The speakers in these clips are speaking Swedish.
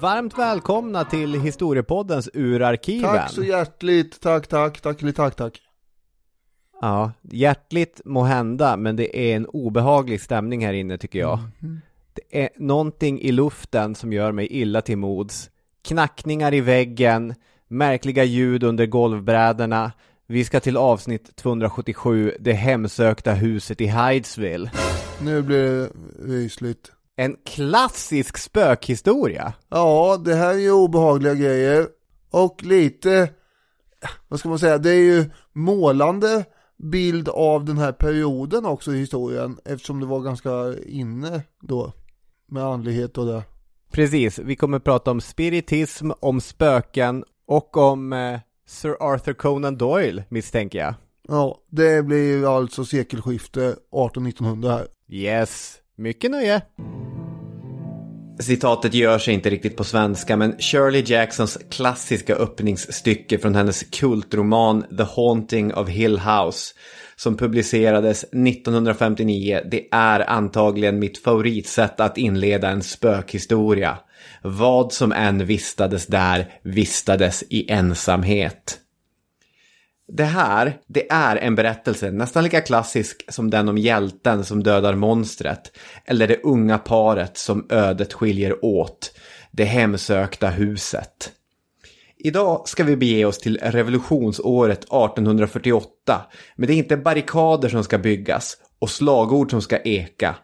Varmt välkomna till Historiepoddens Urarkiven. Tack så hjärtligt, tack, tack, tack, tack, tack. Ja, hjärtligt må hända, men det är en obehaglig stämning här inne tycker jag. Mm. Det är någonting i luften som gör mig illa till mods. Knackningar i väggen, märkliga ljud under golvbrädorna. Vi ska till avsnitt 277, det hemsökta huset i Hydesville. Nu blir det rysligt. En klassisk spökhistoria. Ja, det här är ju obehagliga grejer. Och lite, vad ska man säga, det är ju målande bild av den här perioden också i historien. Eftersom det var ganska inne då. Med andlighet och det. Precis, vi kommer prata om spiritism, om spöken och om eh, Sir Arthur Conan Doyle misstänker jag. Ja, det blir ju alltså sekelskifte 1800-1900 här. Yes, mycket nöje. Citatet gör sig inte riktigt på svenska, men Shirley Jacksons klassiska öppningsstycke från hennes kultroman The Haunting of Hill House som publicerades 1959, det är antagligen mitt favoritsätt att inleda en spökhistoria. Vad som än vistades där vistades i ensamhet. Det här, det är en berättelse nästan lika klassisk som den om hjälten som dödar monstret. Eller det unga paret som ödet skiljer åt. Det hemsökta huset. Idag ska vi bege oss till revolutionsåret 1848. Men det är inte barrikader som ska byggas och slagord som ska eka.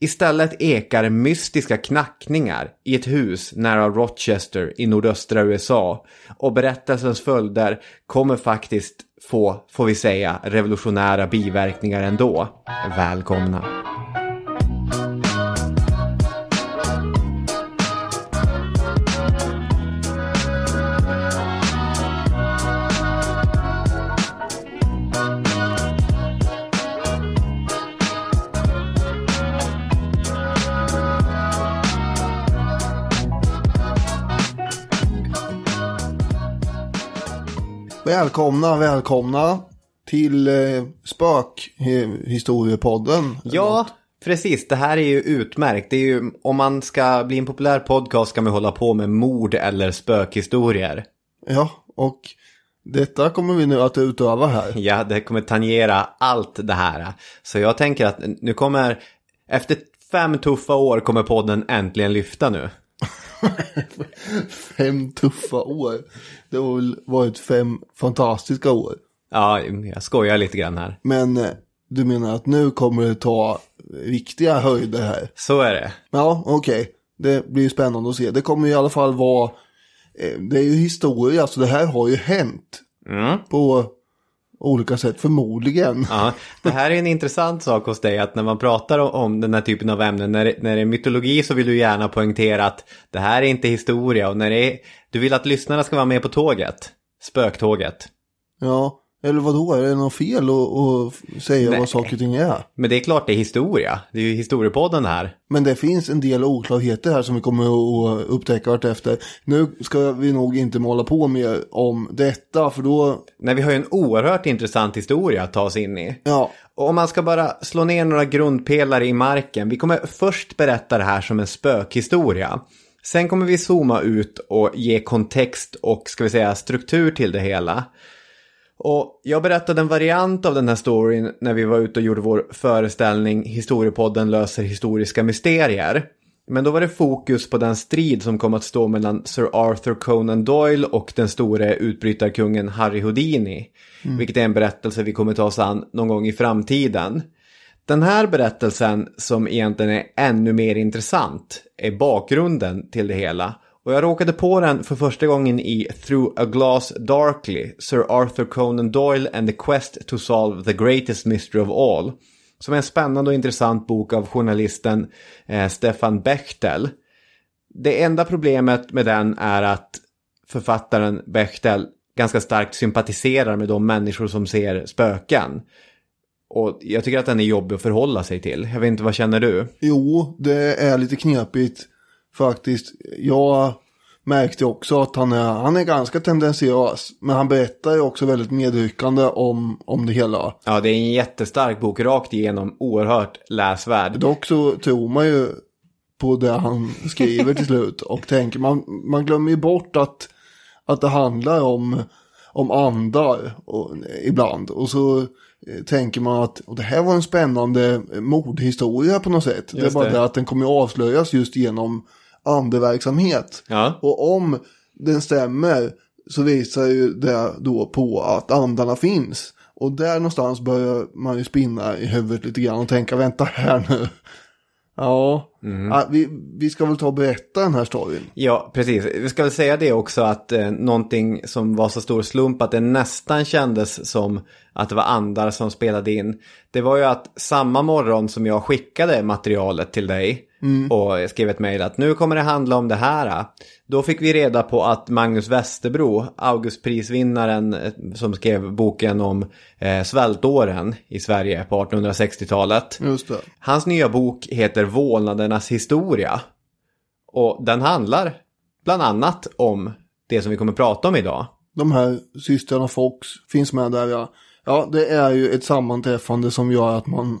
Istället ekar mystiska knackningar i ett hus nära Rochester i nordöstra USA. Och berättelsens följder kommer faktiskt få, får vi säga, revolutionära biverkningar ändå. Välkomna! Välkomna, välkomna till eh, spökhistoriepodden. Ja, precis. Det här är ju utmärkt. Det är ju, om man ska bli en populär podcast ska man hålla på med mord eller spökhistorier. Ja, och detta kommer vi nu att utöva här. Ja, det kommer tangera allt det här. Så jag tänker att nu kommer, efter fem tuffa år kommer podden äntligen lyfta nu. fem tuffa år. Det har väl varit fem fantastiska år. Ja, jag skojar lite grann här. Men eh, du menar att nu kommer det ta riktiga höjder här? Så är det. Ja, okej. Det blir spännande att se. Det kommer i alla fall vara... eh, Det är ju historia, så det här har ju hänt. Mm. På olika sätt, förmodligen. Ja, det här är en intressant sak hos dig att när man pratar om- den här typen av ämnen, när det, när det är mytologi så vill du gärna poängtera att det här är inte historia och när det är, du vill att lyssnarna ska vara med på tåget, spöktåget. Ja, eller vad då? Är det något fel att, att säga Nej. vad saker och ting är? Men det är klart det är historia, det är ju historiepodden det här. Men det finns en del oklarheter här som vi kommer att upptäcka vartefter. Nu ska vi nog inte måla på mer om detta, för då, Nej, vi har ju en oerhört intressant historia att ta oss in i. ja, Och om man ska bara slå ner några grundpelare i marken. Vi kommer först berätta det här som en spökhistoria. Sen kommer vi zooma ut och ge kontext och ska vi säga struktur till det hela. Och jag berättade en variant av den här storyn när vi var ute och gjorde vår föreställning Historiepodden löser historiska mysterier. Men då var det fokus på den strid som kom att stå mellan Sir Arthur Conan Doyle och den store utbrytarkungen Harry Houdini. Vilket är en berättelse vi kommer ta oss an någon gång i framtiden. Den här berättelsen som egentligen är ännu mer intressant är bakgrunden till det hela. Och jag råkade på den för första gången i Through a Glass Darkly, Sir Arthur Conan Doyle and the Quest to Solve the Greatest Mystery of All. Som är en spännande och intressant bok av journalisten eh, Stefan Bechtel. Det enda problemet med den är att författaren Bechtel ganska starkt sympatiserar med de människor som ser spöken. Och jag tycker att den är jobbig att förhålla sig till. Jag vet inte, vad känner du? jo, det är lite knepigt faktiskt. Jag märkte också att han är, han är ganska tendentiös, men han berättar ju också väldigt medryckande om, om det hela. Ja, det är en jättestark bok, rakt igenom, oerhört läsvärd. Dock så tror man ju på det han skriver till slut. Och tänker, man, man glömmer ju bort att, att det handlar om, om andar och, ibland. Och så eh, tänker man att och det här var en spännande mordhistoria på något sätt. det är bara det. det att den kommer avslöjas just genom andeverksamhet. Ja. Och om den stämmer så visar ju det då på att andarna finns. Och där någonstans börjar man ju spinna i huvudet lite grann och tänka vänta här nu. Ja, ja vi, vi ska väl ta och berätta den här storyn. Ja, precis. Vi ska väl säga det också att eh, någonting som var så stor slump att det nästan kändes som att det var andar som spelade in. Det var ju att samma morgon som jag skickade materialet till dig och skrev ett mejl att nu kommer det handla om det här. Då fick vi reda på att Magnus Westerbro, Augustprisvinnaren eh, som skrev boken om eh, svältåren i Sverige på 1860-talet. Just det. Hans nya bok heter Vålnadernas historia. Och den handlar bland annat om det som vi kommer prata om idag. De här systrarna Fox finns med där ja. Ja, det är ju ett sammanträffande som gör att man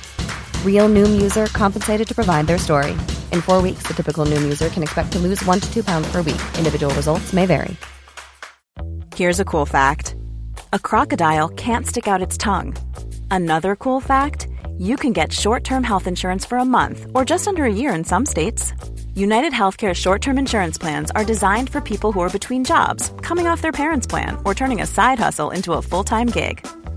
Real Noom user compensated to provide their story. In four weeks, the typical Noom user can expect to lose one to two pounds per week. Individual results may vary. Here's a cool fact a crocodile can't stick out its tongue. Another cool fact you can get short term health insurance for a month or just under a year in some states. United Healthcare short term insurance plans are designed for people who are between jobs, coming off their parents' plan, or turning a side hustle into a full time gig.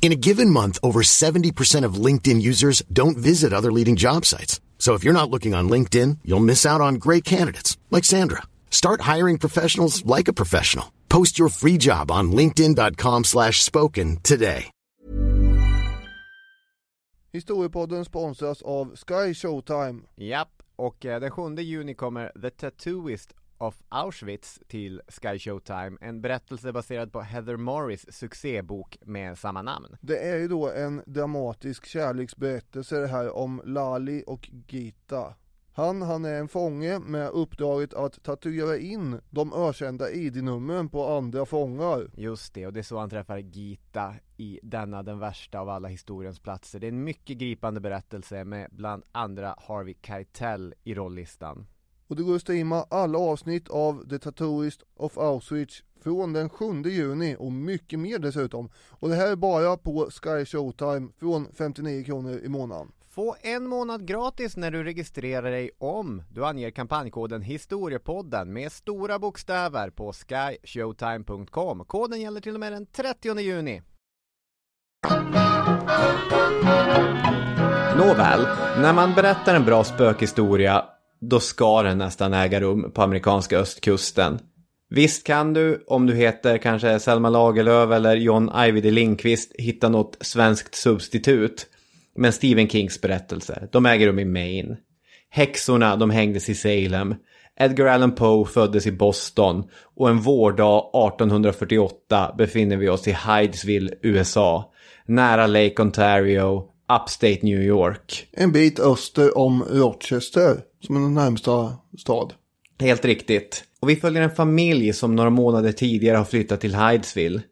In a given month, over 70% of LinkedIn users don't visit other leading job sites. So if you're not looking on LinkedIn, you'll miss out on great candidates like Sandra. Start hiring professionals like a professional. Post your free job on linkedin.com slash spoken today. Historiepodden sponsras av Sky Showtime. Japp, och eh, den 7 juni kommer The Tattooist of Auschwitz till Sky Showtime. En berättelse baserad på Heather Morris succébok med samma namn. Det är ju då en dramatisk kärleksberättelse det här om Lali och Gita. Han, han är en fånge med uppdraget att tatuera in de ökända ID-numren på andra fångar. Just det, och det är så han träffar Gita i denna den värsta av alla historiens platser. Det är en mycket gripande berättelse med bland andra Harvey Keitel i rolllistan. Och det går att streama alla avsnitt av The Tattooist of Auschwitz från den 7 juni och mycket mer dessutom. Och det här är bara på Sky Showtime från 59 kronor i månaden. Få en månad gratis när du registrerar dig om du anger kampanjkoden Historiepodden med stora bokstäver på skyshowtime.com. Koden gäller till och med den 30 juni. Nåväl, när man berättar en bra spökhistoria då ska den nästan äga rum på amerikanska östkusten. Visst kan du, om du heter kanske Selma Lagerlöf eller John Ajvide Lindqvist, hitta något svenskt substitut. Men Stephen Kings berättelser, de äger rum i Maine. Häxorna, de hängdes i Salem. Edgar Allan Poe föddes i Boston och en vårdag 1848 befinner vi oss i Hydesville, USA. Nära Lake Ontario, Upstate New York. En bit öster om Rochester, som den närmsta stad. Helt riktigt. Och vi följer en familj som några månader tidigare har flyttat till Hydesville.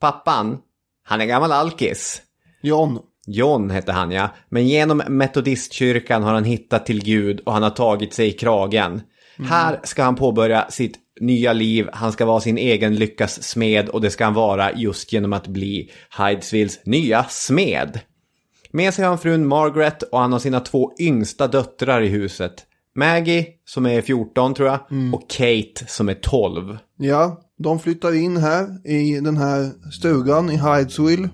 Pappan, han är gammal alkis. John, John hette han ja, men genom metodistkyrkan har han hittat till Gud och han har tagit sig i kragen. Här ska han påbörja sitt nya liv, han ska vara sin egen lyckas smed och det ska han vara just genom att bli Hydesvilles nya smed. Med sig har han frun Margaret och han har sina två yngsta döttrar i huset. Maggie, som är 14 tror jag, och Kate som är 12. ja, De flyttar in här i den här stugan i Hydesville.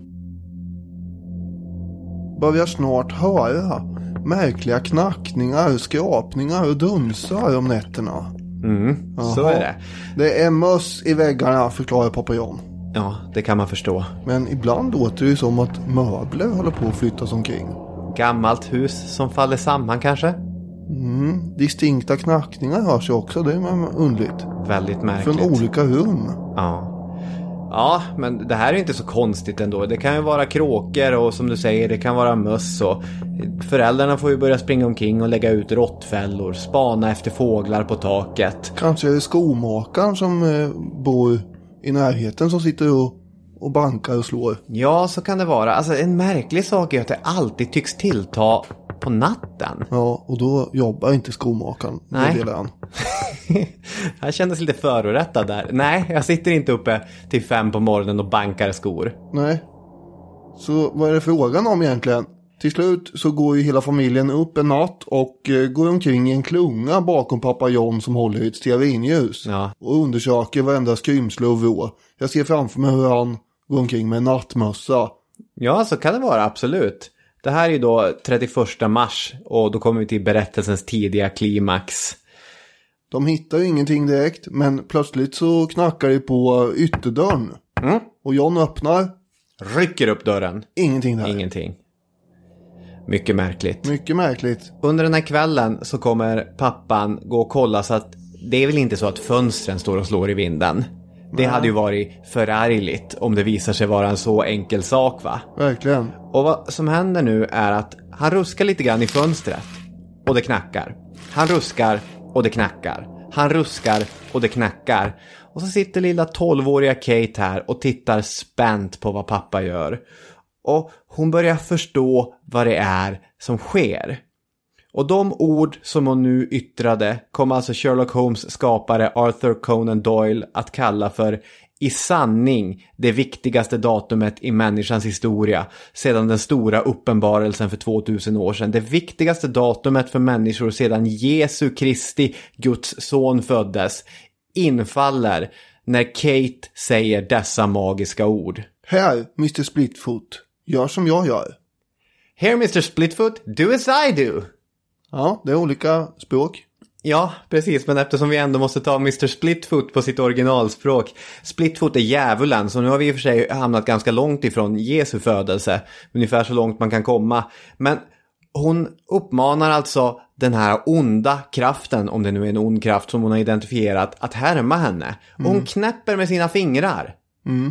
Börjar snart höra märkliga knackningar, skrapningar och dunsar om nätterna. Mm, så Jaha. är det. Det är möss i väggarna, förklarar pappa John. Ja, det kan man förstå. Men ibland låter det som att möbler håller på att flyttas omkring. Gammalt hus som faller samman kanske? Distinkta knackningar hörs ju också, det är underligt. Väldigt märkligt. Från olika rum. Ja. Ja, men det här är inte så konstigt ändå. Det kan ju vara kråkor och som du säger, det kan vara möss och föräldrarna får ju börja springa omkring och lägga ut råttfällor, spana efter fåglar på taket. Kanske är det skomakaren som eh, bor i närheten som sitter och, och bankar och slår. Ja, så kan det vara. Alltså en märklig sak är att det alltid tycks tillta på natten. Ja, och då jobbar inte skomakaren. Nej. han. Kändes lite förorättad där. Nej, jag sitter inte uppe till fem på morgonen och bankar skor. Nej. Så vad är det frågan om egentligen? Till slut så går ju hela familjen upp en natt och eh, går omkring i en klunga bakom pappa John som håller i ett stearinljus. Ja. Och undersöker varenda skrymsle och vrå. Jag ser framför mig hur han går omkring med en nattmössa. Ja, så kan det vara, absolut. Det här är ju då 31 mars och då kommer vi till berättelsens tidiga klimax. De hittar ju ingenting direkt, men plötsligt så knackar det på ytterdörren. Mm. Och John öppnar, Rycker upp dörren. ingenting där. Ingenting. Mycket märkligt. Mycket märkligt. Under den här kvällen så kommer pappan gå och kolla så att det är väl inte så att fönstren står och slår i vinden. Det hade ju varit förargligt om det visar sig vara en så enkel sak va? Verkligen. Och vad som händer nu är att han ruskar lite grann i fönstret. Och det knackar. Han ruskar och det knackar. Han ruskar och det knackar. Och så sitter lilla 12-åriga Kate här och tittar spänt på vad pappa gör. Och hon börjar förstå vad det är som sker. Och de ord som hon nu yttrade kom alltså Sherlock Holmes skapare Arthur Conan Doyle att kalla för i sanning det viktigaste datumet i människans historia sedan den stora uppenbarelsen för 2000 år sedan. Det viktigaste datumet för människor sedan Jesu Kristi, Guds son, föddes infaller när Kate säger dessa magiska ord. Här, Mr Splitfoot. Gör som jag gör. Here Mr Splitfoot, do as I do. Ja, det är olika språk. Ja, precis, men eftersom vi ändå måste ta Mr Splitfoot på sitt originalspråk. Splitfoot är djävulen, så nu har vi i och för sig hamnat ganska långt ifrån Jesu födelse. Ungefär så långt man kan komma. Men hon uppmanar alltså den här onda kraften, om det nu är en ond kraft som hon har identifierat, att härma henne. Och hon knäpper med sina fingrar.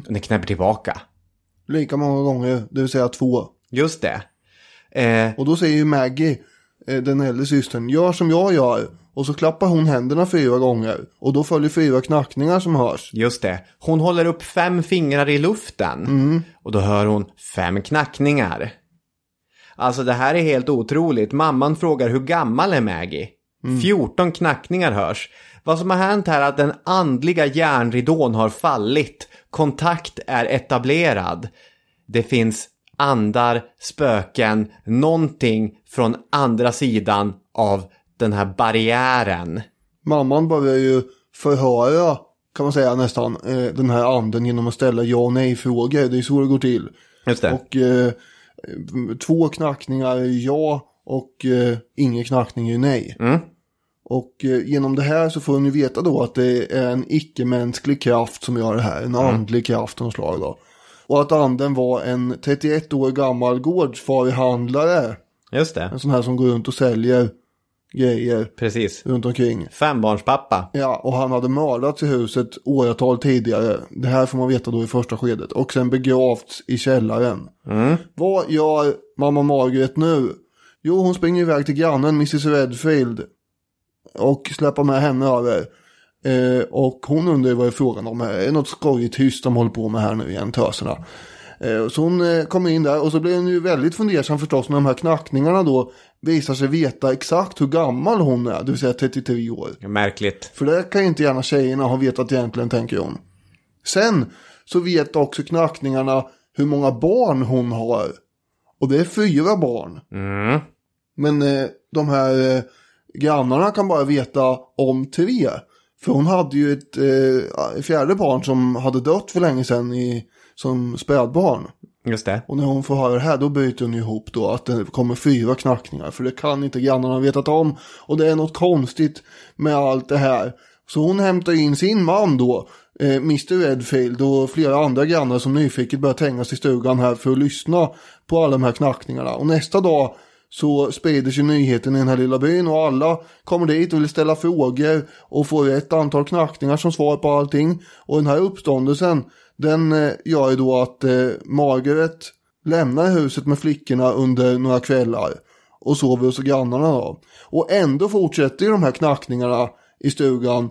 Den knäpper tillbaka. Lika många gånger, det vill säga två. Just det. Eh, Och då säger ju Maggie, den äldre systern, gör som jag gör. Och så klappar hon händerna fyra gånger. Och då följer fyra knackningar som hörs. Just det. Hon håller upp fem fingrar i luften. Och då hör hon fem knackningar. Alltså det här är helt otroligt. Mamman frågar hur gammal är Maggie? 14 knackningar hörs. Vad som har hänt här är att den andliga järnridån har fallit. Kontakt är etablerad. Det finns andar, spöken, någonting från andra sidan av den här barriären. Mamman börjar ju förhöra, kan man säga nästan, eh, den här anden genom att ställa ja och nej frågor. Det är så det går till. Just det. Och eh, två knackningar är ja och eh, ingen knackning är nej. Mm. Och eh, genom det här så får ni veta då att det är en icke-mänsklig kraft som gör det här. En andlig kraft av slag då. Och att anden var en 31 år gammal gårdsvaruhandlare. Just det. En sån här som går runt och säljer grejer Precis. runt omkring. Fembarnspappa. Ja, och han hade mördats i huset åratal tidigare. Det här får man veta då i första skedet. Och sen begravts i källaren. Vad gör mamma Margaret nu? Jo, hon springer iväg till grannen Mrs Redfield. Och släpper med henne över. Eh, och hon undrar vad det är frågan om här. Är det något skojigt hyss de håller på med här nu igen, töserna? Eh, så hon eh, kommer in där och så blir hon ju väldigt fundersam förstås när de här knackningarna då visar sig veta exakt hur gammal hon är, det vill säga 33 år. Märkligt. För det kan ju inte gärna tjejerna ha vetat egentligen, tänker hon. Sen så vet också knackningarna hur många barn hon har. Och det är fyra barn. Mm. Men eh, de här eh, grannarna kan bara veta om tre. För hon hade ju ett eh, fjärde barn som hade dött för länge sedan i, som spädbarn. Just det. Och när hon får höra det här då bryter hon ihop då att det kommer fyra knackningar. För det kan inte grannarna vetat om. Och det är något konstigt med allt det här. Så hon hämtar in sin man då, eh, Mr Redfield och flera andra grannar som nyfiket börjar trängas i stugan här för att lyssna på alla de här knackningarna. Och nästa dag så sprider sig nyheten i den här lilla byn och alla kommer dit och vill ställa frågor och får ett antal knackningar som svar på allting. Och den här uppståndelsen den eh, gör ju då att eh, Margaret lämnar huset med flickorna under några kvällar och sover hos grannarna då. Och ändå fortsätter ju de här knackningarna i stugan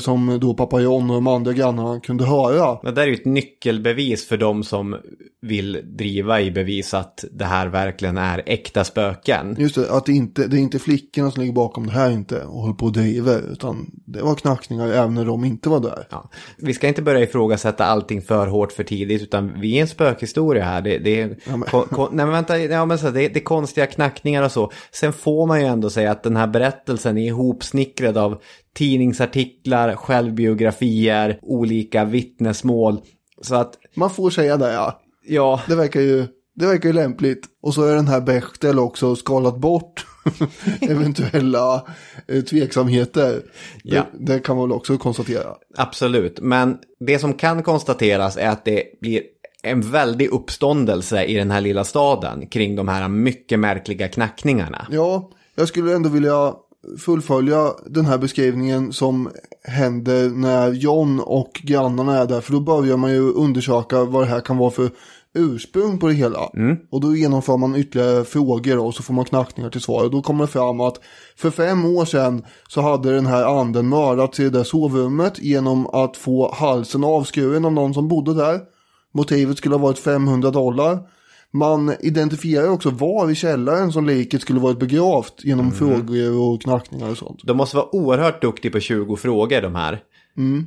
som då pappa John och de andra grannarna kunde höra. Det där är ju ett nyckelbevis för de som vill driva i bevis att det här verkligen är äkta spöken. Just det, att det inte det är inte flickorna som ligger bakom det här inte och håller på och driver. Utan det var knackningar även när de inte var där. Ja. Vi ska inte börja ifrågasätta allting för hårt för tidigt utan vi är en spökhistoria här. Det, det, är, Ja, men- ko, ko, nej, men vänta, ja, men så, det, det är konstiga knackningar och så. Sen får man ju ändå säga att den här berättelsen är ihopsnickrad av tidningsartiklar, självbiografier, olika vittnesmål. Så att, Man får säga det ja. ja, Det verkar ju, det verkar ju lämpligt. Och så är den här Bechtel också skalat bort eventuella eh, tveksamheter. Ja. Det, det kan man väl också konstatera. absolut. Men det som kan konstateras är att det blir en väldig uppståndelse i den här lilla staden kring de här mycket märkliga knackningarna. Ja, jag skulle ändå vilja fullfölja den här beskrivningen som händer när John och grannarna är där. För då börjar man ju undersöka vad det här kan vara för ursprung på det hela. Och då genomför man ytterligare frågor och så får man knackningar till svar. Och då kommer det fram att för fem år sedan så hade den här anden mördats i det där sovrummet genom att få halsen avskuren av någon som bodde där. Motivet skulle ha varit 500 dollar. Man identifierar också var i källaren som liket skulle varit begravt genom frågor och knackningar och sånt. De måste vara oerhört duktiga på 20 frågor de här.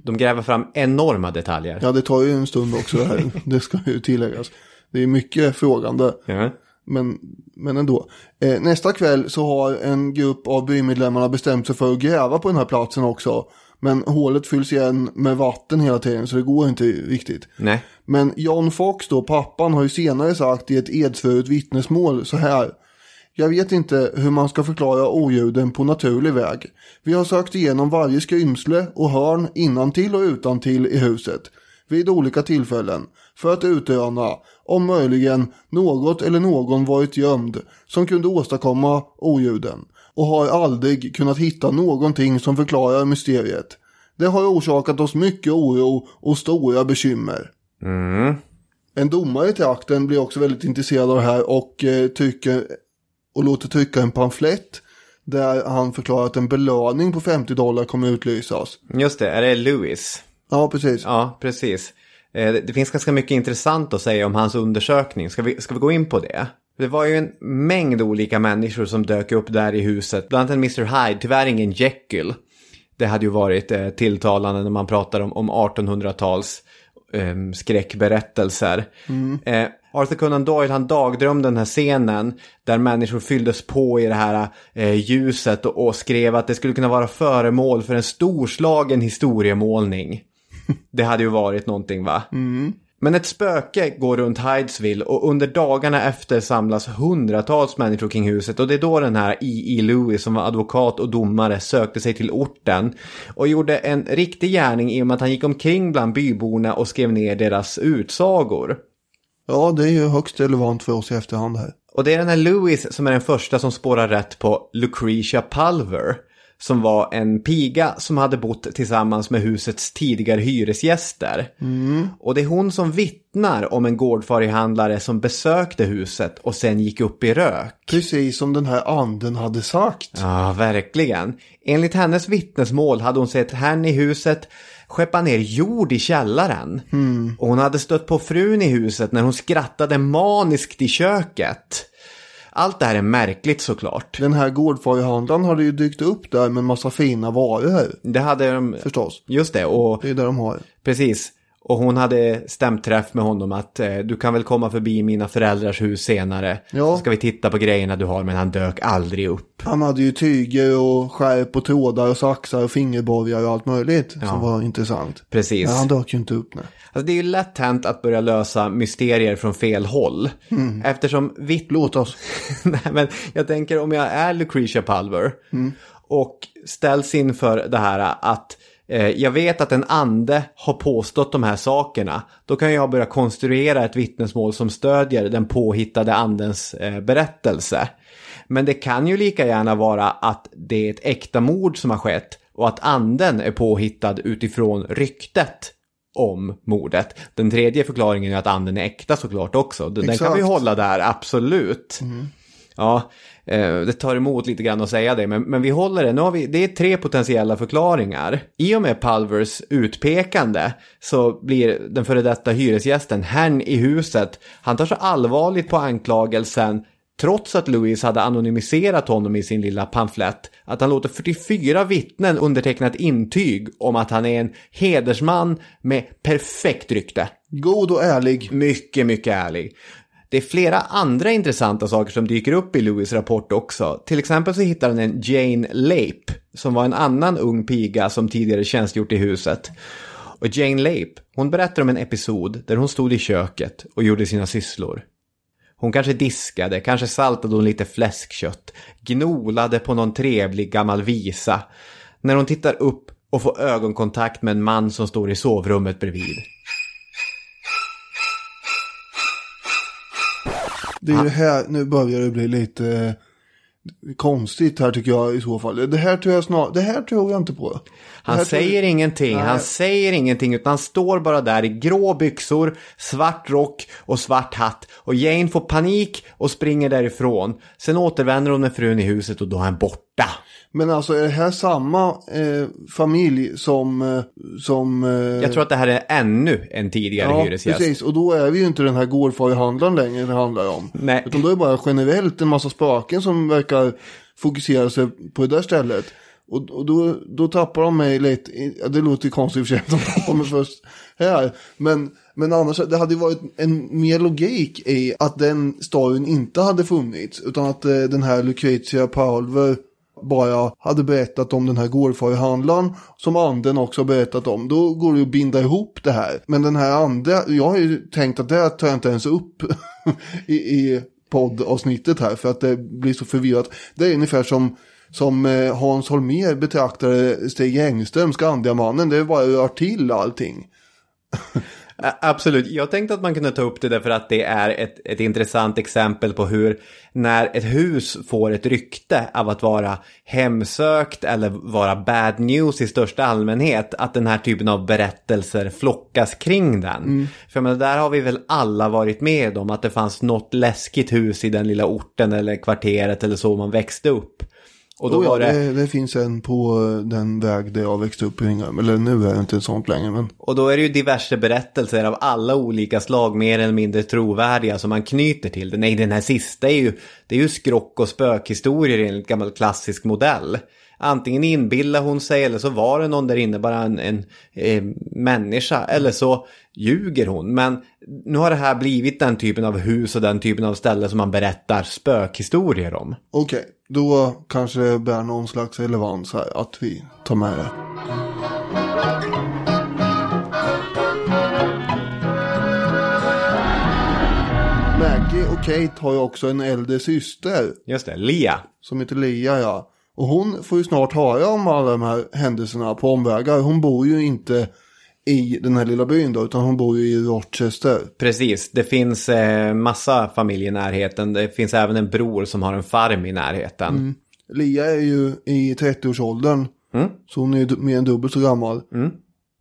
De gräver fram enorma detaljer. Ja, det tar ju en stund också det här. det ska ju tilläggas. Det är mycket frågande. Ja. Men, men ändå. Eh, nästa kväll så har en grupp av bymedlemmarna bestämt sig för att gräva på den här platsen också. Men hålet fylls igen med vatten hela tiden så det går inte riktigt. Nej. Men John Fox då, pappan, har ju senare sagt i ett edsvuret vittnesmål så här. Jag vet inte hur man ska förklara oljuden på naturlig väg. Vi har sökt igenom varje skrymsle och hörn innantill och utantill i huset. Vid olika tillfällen. För att utröna om möjligen något eller någon varit gömd som kunde åstadkomma oljuden. Och har aldrig kunnat hitta någonting som förklarar mysteriet. Det har orsakat oss mycket oro och stora bekymmer. Mm. En domare i trakten blir också väldigt intresserad av det här och eh, tycker och låter trycka en pamflett där han förklarar att en belöning på 50 dollar kommer utlysas. Just det, är det Lewis? Ja, precis. Ja, precis. Eh, Det det finns ganska mycket intressant att säga om hans undersökning. Ska vi, ska vi gå in på det? Det var ju en mängd olika människor som dök upp där i huset. Bland annat en Mr Hyde, tyvärr ingen Jekyll. Det hade ju varit eh, tilltalande när man pratar om, om 1800-tals eh, skräckberättelser. Eh, Arthur Conan Doyle han dagdrömde den här scenen där människor fylldes på i det här eh, ljuset och, och skrev att det skulle kunna vara föremål för en storslagen historiemålning. Det hade ju varit någonting va? Men ett spöke går runt Hydesville och under dagarna efter samlas hundratals människor kring huset och det är då den här E.E. Lewis som var advokat och domare sökte sig till orten och gjorde en riktig gärning i och med att han gick omkring bland byborna och skrev ner deras utsagor. Ja, det är ju högst relevant för oss i efterhand här. Och det är den här Lewis som är den första som spårar rätt på Lucretia Pulver. Som var en piga som hade bott tillsammans med husets tidigare hyresgäster. Och det är hon som vittnar om en gårdfarihandlare som besökte huset och sen gick upp i rök. Precis som den här anden hade sagt. Ja, verkligen. Enligt hennes vittnesmål hade hon sett herrn i huset skeppa ner jord i källaren. Och hon hade stött på frun i huset när hon skrattade maniskt i köket. Allt det här är märkligt såklart. Den här gårdfarihandlaren hade ju dykt upp där med massa fina varor. Det hade de... Förstås. Just det, och Det är det de har. precis. Och hon hade stämträff med honom att eh, du kan väl komma förbi mina föräldrars hus senare. Ja. Så ska vi titta på grejerna du har men han dök aldrig upp. Han hade ju tyger och skärp och trådar och saxar och fingerborgar och allt möjligt som var intressant. Precis. Men han dök ju inte upp nej. Alltså det är ju lätt hänt att börja lösa mysterier från fel håll. Eftersom vitt... Låt oss. Nej, men jag tänker om jag är Lucretia Pulver och ställs inför det här att jag vet att en ande har påstått de här sakerna. Då kan jag börja konstruera ett vittnesmål som stödjer den påhittade andens eh, berättelse. Men det kan ju lika gärna vara att det är ett äkta mord som har skett och att anden är påhittad utifrån ryktet om mordet. Den tredje förklaringen är att anden är äkta såklart också. Den, den kan vi Exakt. hålla där, absolut. Ja, eh, det tar emot lite grann att säga det, men, men vi håller det. Nu har vi, det är tre potentiella förklaringar. I och med Pulvers utpekande så blir den före detta hyresgästen, herrn i huset, han tar så allvarligt på anklagelsen Trots att Louis hade anonymiserat honom i sin lilla pamflett, att han låter 44 vittnen underteckna ett intyg om att han är en hedersman med perfekt rykte. God och ärlig. Mycket, mycket ärlig. Det är flera andra intressanta saker som dyker upp i Lewis rapport också. Till exempel så hittar han en Jane Lape, som var en annan ung piga som tidigare tjänstgjort i huset. Och Jane Lape, hon berättar om en episod där hon stod i köket och gjorde sina sysslor. Hon kanske diskade, kanske saltade hon lite fläskkött, gnolade på någon trevlig gammal visa. När hon tittar upp och får ögonkontakt med en man som står i sovrummet bredvid. Det är ju här, nu börjar det bli lite eh, konstigt här tycker jag i så fall. Det här tror jag snart, det här tror jag inte på. Han säger jag- ingenting, Nej. han säger ingenting utan han står bara där i grå byxor, svart rock och svart hatt. Och Jane får panik och springer därifrån. Sen återvänder hon med frun i huset och då är han borta. Men alltså är det här samma eh, familj som, eh, som eh, Jag tror att det här är ännu en tidigare Ja, hyresgäst. precis. Och då är vi ju inte den här gårdfarihandlaren längre det handlar om. Nej. Utan då är det bara generellt en massa spöken som verkar fokusera sig på det där stället. Och, och då, då tappar de mig lite, det låter konstigt i och för sig att de mig först här. Men, men annars, det hade ju varit en mer logik i att den storyn inte hade funnits. Utan att eh, den här Lucretia Pulver bara hade berättat om den här gårdfarihandlaren som anden också har berättat om. Då går det ju att binda ihop det här. Men den här andra, jag har ju tänkt att det här tar jag inte ens upp i, i poddavsnittet här för att det blir så förvirrat. Det är ungefär som som eh, Hans Holmér betraktade Stig Engström, Skandiamannen. Det är bara rör till allting. Absolut, jag tänkte att man kunde ta upp det därför att det är ett, ett intressant exempel på hur när ett hus får ett rykte av att vara hemsökt eller vara bad news i största allmänhet, att den här typen av berättelser flockas kring den. För men där har vi väl alla varit med om att det fanns något läskigt hus i den lilla orten eller kvarteret eller så man växte upp. Och då ja, var det... det, det finns en på eh, den väg där jag växte upp i Ringholm. Eller nu är det inte en sånt längre. Men Och då är det ju diverse berättelser av alla olika slag, mer eller mindre trovärdiga, som man knyter till det. Nej, den här sista är ju, det är ju skrock och spökhistorier enligt gammal klassisk modell. Antingen inbillar hon sig eller så var det någon där inne, bara en, en eh, människa. Eller så ljuger hon. Men nu har det här blivit den typen av hus och den typen av ställe som man berättar spökhistorier om. okej, då kanske det bär någon slags relevans här att vi tar med det. Maggie och Kate har ju också en äldre syster Just det, Lia. som heter Lia ja. Och hon får ju snart höra om alla de här händelserna på omvägar. Hon bor ju inte i den här lilla byn då, utan hon bor ju i Rochester. Precis, det finns eh, massa familj i närheten. Det finns även en bror som har en farm i närheten. Lia är ju i 30-årsåldern. Så hon är ju mer än dubbelt så gammal.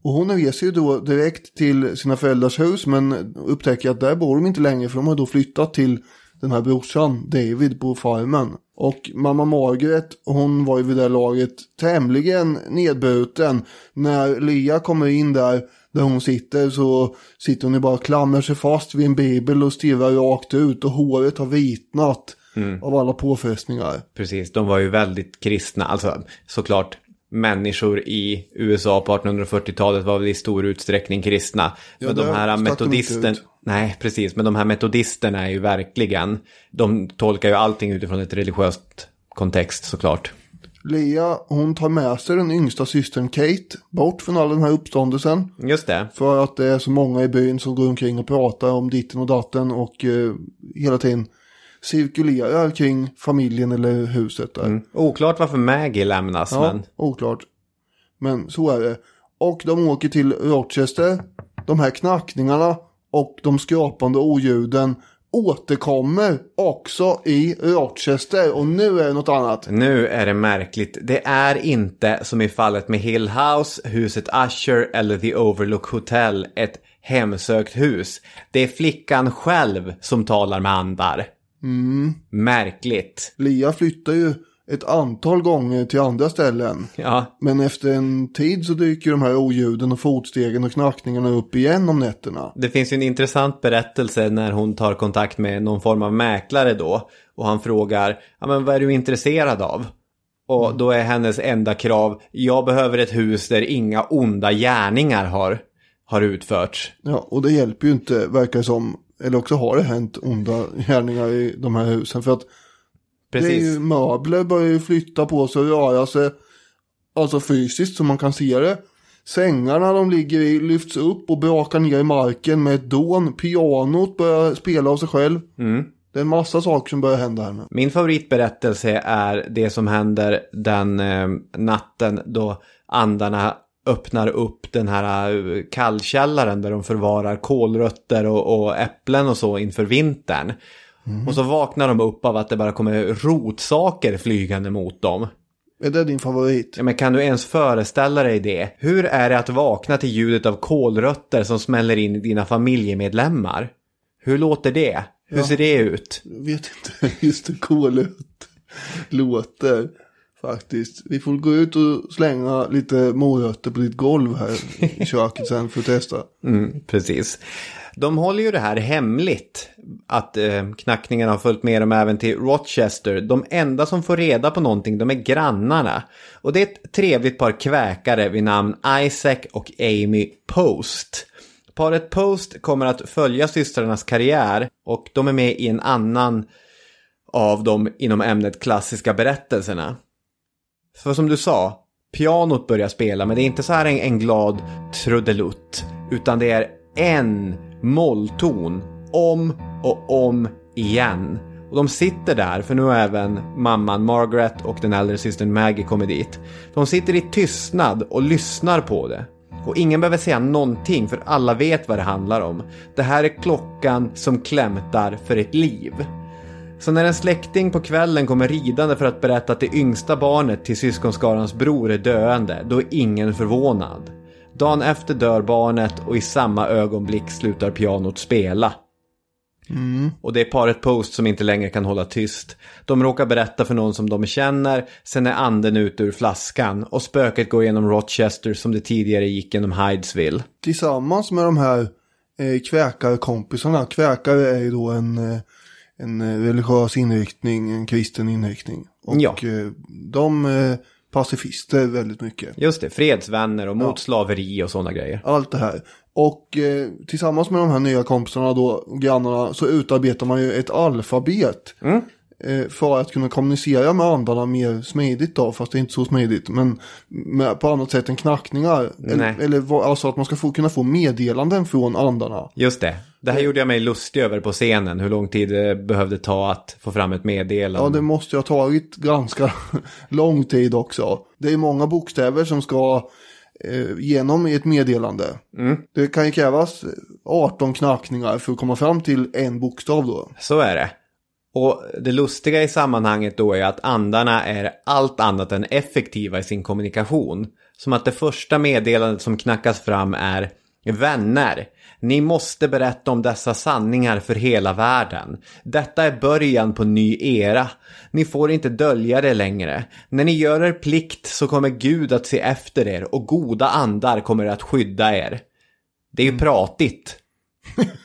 Och hon reser ju då direkt till sina föräldrars hus men upptäcker att där bor de inte längre för de har då flyttat till den här brorsan David på farmen. Och mamma Margaret, hon var ju vid det laget tämligen nedbruten. När Lia kommer in där, där hon sitter så sitter hon ju bara och klamrar sig fast vid en bibel och stirrar rakt ut och håret har vitnat av alla påfrestningar. Precis, de var ju väldigt kristna. Alltså såklart människor i USA på 1840-talet var väl i stor utsträckning kristna. Ja, men de här ut. nej precis, men de här metodisterna är ju verkligen, de tolkar ju allting utifrån ett religiöst kontext såklart. Lea, hon tar med sig den yngsta systern Kate bort från all den här uppståndelsen. Just det. För att det är så många i byn som går omkring och pratar om ditten och datten och eh, hela tiden cirkulerar kring familjen eller huset där. Mm. Oklart varför Maggie lämnas, Ja, men oklart. Men så är det. Och de åker till Rochester. De här knackningarna och de skrapande oljuden återkommer också i Rochester. Och nu är det något annat. nu är det märkligt. Det är inte som i fallet med Hill House, huset Usher eller The Overlook Hotel ett hemsökt hus. Det är flickan själv som talar med andar. Märkligt. Lia flyttar ju ett antal gånger till andra ställen. Ja, Men efter en tid så dyker de här oljuden och fotstegen och knackningarna upp igen om nätterna. det finns ju en intressant berättelse när hon tar kontakt med någon form av mäklare då. Och han frågar, ja men vad är du intresserad av? Och då är hennes enda krav, jag behöver ett hus där inga onda gärningar har, har utförts. Ja, och det hjälper ju inte, verkar som. Eller också har det hänt onda gärningar i de här husen. För att det är Precis. ju möbler börjar ju flytta på sig och röra sig. Alltså fysiskt så man kan se det. Sängarna de ligger i lyfts upp och brakar ner i marken med ett dån. Pianot börjar spela av sig själv. Det är en massa saker som börjar hända här nu. Min favoritberättelse är det som händer den eh, natten då andarna öppnar upp den här eh, kallkällaren där de förvarar kålrötter och, och äpplen och så inför vintern. Och så vaknar de upp av att det bara kommer rotsaker flygande mot dem. Är det din favorit? Ja, men kan du ens föreställa dig det? Hur är det att vakna till ljudet av kålrötter som smäller in i dina familjemedlemmar? Hur låter det? Hur ser det ut? Jag vet inte just hur kolet låter. Faktiskt. Vi får gå ut och slänga lite morötter på ditt golv här i köket sen för att testa. Mm, precis. De håller ju det här hemligt. Att eh, knackningarna har följt med dem även till Rochester. De enda som får reda på någonting, de är grannarna. Och det är ett trevligt par kväkare vid namn Isaac och Amy Post. Paret Post kommer att följa systrarnas karriär och de är med i en annan av dem inom ämnet klassiska berättelserna. För som du sa, pianot börjar spela men det är inte så här en, en glad trudelutt. Utan det är en mollton om och om igen. Och de sitter där, för nu har även mamman Margaret och den äldre systern Maggie kommit dit. De sitter i tystnad och lyssnar på det. Och ingen behöver säga någonting för alla vet vad det handlar om. Det här är klockan som klämtar för ett liv. Så när en släkting på kvällen kommer ridande för att berätta att det yngsta barnet till syskonskarans bror är döende, då är ingen förvånad. Dagen efter dör barnet och i samma ögonblick slutar pianot spela. Och det är paret Post som inte längre kan hålla tyst. De råkar berätta för någon som de känner, sen är anden ut ur flaskan och spöket går genom Rochester som det tidigare gick genom Hydesville. Tillsammans med de här eh, kväkarkompisarna. Kväkare är ju då en, eh, en eh, religiös inriktning, en kristen inriktning. Och Ja. eh, de är pacifister väldigt mycket. Just det, fredsvänner och mot slaveri och sådana grejer. Allt det här. Och eh, tillsammans med de här nya kompisarna då, grannarna, så utarbetar man ju ett alfabet. Mm. Eh, för att kunna kommunicera med andarna mer smidigt då, fast det är inte så smidigt. Men med, på annat sätt än knackningar. Eller, eller alltså att man ska få, kunna få meddelanden från andarna. Just det. Det här gjorde jag mig lustig över på scenen. Hur lång tid det behövde ta att få fram ett meddelande. Ja, det måste ju ha tagit ganska lång tid också. Det är många bokstäver som ska eh, genom i ett meddelande. Det kan ju krävas 18 knackningar för att komma fram till en bokstav då. Så är det. Och det lustiga i sammanhanget då är att andarna är allt annat än effektiva i sin kommunikation. Som att det första meddelandet som knackas fram är Vänner, ni måste berätta om dessa sanningar för hela världen. Detta är början på ny era. Ni får inte dölja det längre. När ni gör er plikt så kommer Gud att se efter er och goda andar kommer att skydda er. Det är ju pratigt.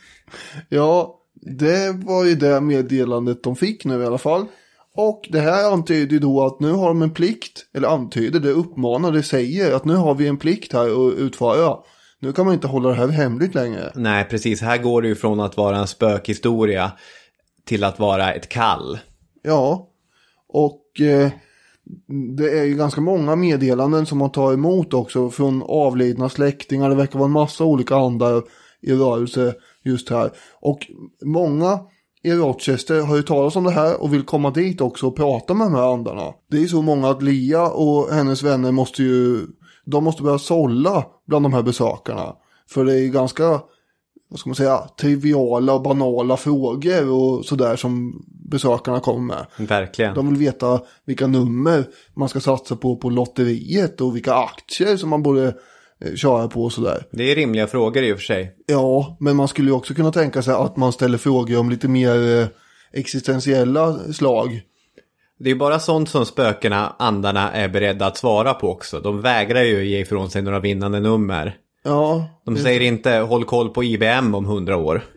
Ja, det var ju det meddelandet de fick nu i alla fall. Och det här antyder ju då att nu har de en plikt, eller antyder, det uppmanar, det säger att nu har vi en plikt här att utföra. Nu kan man inte hålla det här hemligt längre. Nej, precis. Här går det ju från att vara en spökhistoria till att vara ett kall. Ja, och eh, det är ju ganska många meddelanden som man tar emot också från avlidna släktingar. Det verkar vara en massa olika andar i rörelse just här. Och många i Rochester har ju talat om det här och vill komma dit också och prata med de här andarna. Det är så många att Lia och hennes vänner måste ju, de måste börja sålla bland de här besökarna. För det är ganska, vad ska man säga, triviala och banala frågor och sådär som besökarna kommer med. Verkligen. De vill veta vilka nummer man ska satsa på på lotteriet och vilka aktier som man borde köra på och sådär. Det är rimliga frågor i och för sig. Ja, men man skulle ju också kunna tänka sig att man ställer frågor om lite mer eh, existentiella slag. Det är bara sånt som spökena, andarna, är beredda att svara på också. De vägrar ju ge ifrån sig några vinnande nummer. Ja, De säger inte håll koll på IBM om hundra år.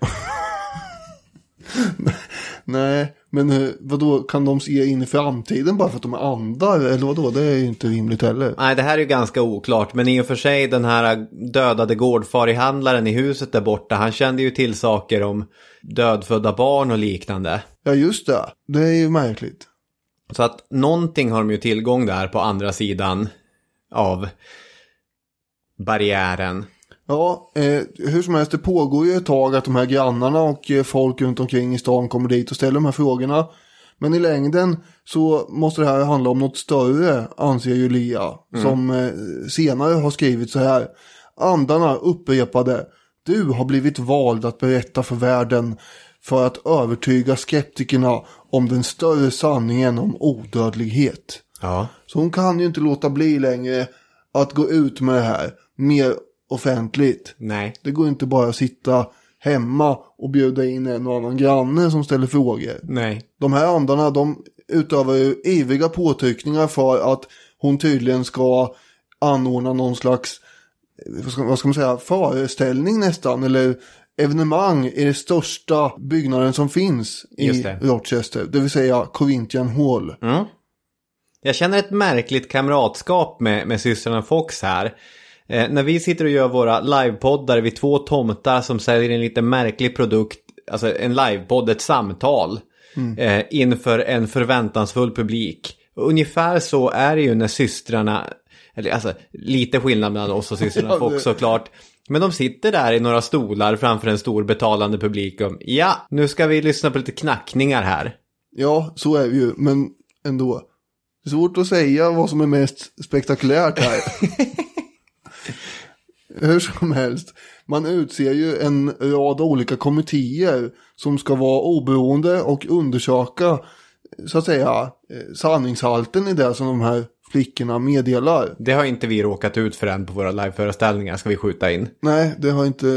nej, men eh, vadå, kan de se in i framtiden bara för att de är andar? Eller vadå, det är ju inte rimligt heller. Nej, det här är ju ganska oklart. Men i och för sig den här dödade gårdfarihandlaren i huset där borta. Han kände ju till saker om dödfödda barn och liknande. Ja, just det. Det är ju märkligt. Så att någonting har de ju tillgång där på andra sidan av barriären. Ja, eh, hur som helst, det pågår ju ett tag att de här grannarna och eh, folk runt omkring i stan kommer dit och ställer de här frågorna. Men i längden så måste det här handla om något större, anser ju Lia. Som eh, senare har skrivit så här. Andarna upprepade. Du har blivit vald att berätta för världen för att övertyga skeptikerna om den större sanningen om odödlighet. Ja. Så hon kan ju inte låta bli längre att gå ut med det här mer offentligt. Nej. Det går inte bara att sitta hemma och bjuda in en och annan granne som ställer frågor. Nej. De här andarna de utövar ju ivriga påtryckningar för att hon tydligen ska anordna någon slags, vad ska, vad ska man säga, föreställning nästan. Eller evenemang i den största byggnaden som finns i det. Rochester. Det vill säga Corinthian Hall. Mm. Jag känner ett märkligt kamratskap med, med systrarna Fox här. Eh, när vi sitter och gör våra livepoddar vi två tomtar som säljer en lite märklig produkt. Alltså en livepodd, ett samtal. Eh, inför en förväntansfull publik. Ungefär så är det ju när systrarna, eller alltså lite skillnad mellan oss och systrarna Ja, Fox såklart. Men de sitter där i några stolar framför en stor betalande publik. Och, ja, nu ska vi lyssna på lite knackningar här. Ja, så är vi ju, men ändå. Det är svårt att säga vad som är mest spektakulärt här. Hur som helst, man utser ju en rad olika kommittéer som ska vara oberoende och undersöka, så att säga, eh, sanningshalten i det som de här flickorna meddelar. Det har inte vi råkat ut för än på våra liveföreställningar, ska vi skjuta in. Nej, det har inte,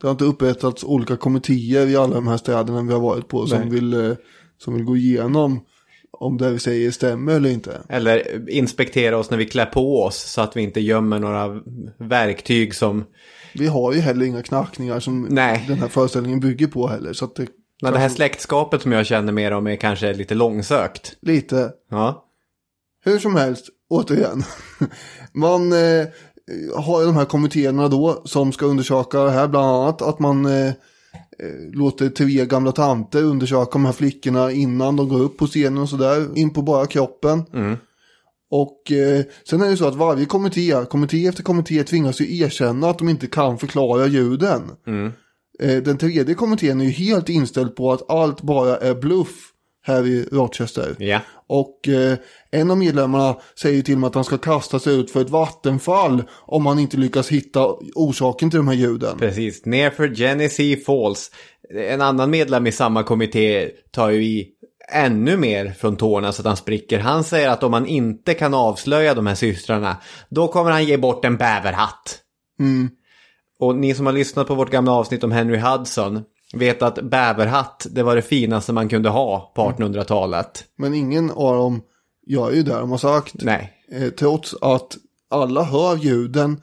det har inte upprättats olika kommittéer i alla de här städerna vi har varit på som, vill, eh, som vill gå igenom om det vi säger stämmer eller inte. Eller inspektera oss när vi klär på oss så att vi inte gömmer några verktyg som... Vi har ju heller inga knackningar som Nej. den här föreställningen bygger på heller. Så att det Men det här släktskapet som jag känner mer om är kanske lite långsökt. lite. Ja. Hur som helst, återigen. Man eh, har ju de här kommittéerna då som ska undersöka det här. Bland annat att man eh, låter tre gamla tanter undersöka de här flickorna innan de går upp på scenen och sådär. In på bara kroppen. Och eh, sen är det så att varje kommitté, kommitté efter kommitté tvingas ju erkänna att de inte kan förklara ljuden. Eh, den tredje kommittén är ju helt inställd på att allt bara är bluff här i Rochester. Ja. Och eh, en av medlemmarna säger till och med att han ska kasta sig ut för ett vattenfall om han inte lyckas hitta orsaken till de här ljuden. Precis. Nerför Genesee Falls. En annan medlem i samma kommitté tar ju i ännu mer från tårna så att han spricker. Han säger att om han inte kan avslöja de här systrarna, då kommer han ge bort en bäverhatt. Och ni som har lyssnat på vårt gamla avsnitt om Henry Hudson vet att bäverhatt, det var det finaste man kunde ha på 1800-talet. Men ingen av dem gör ju det de har sagt. Nej. Eh, trots att alla hör ljuden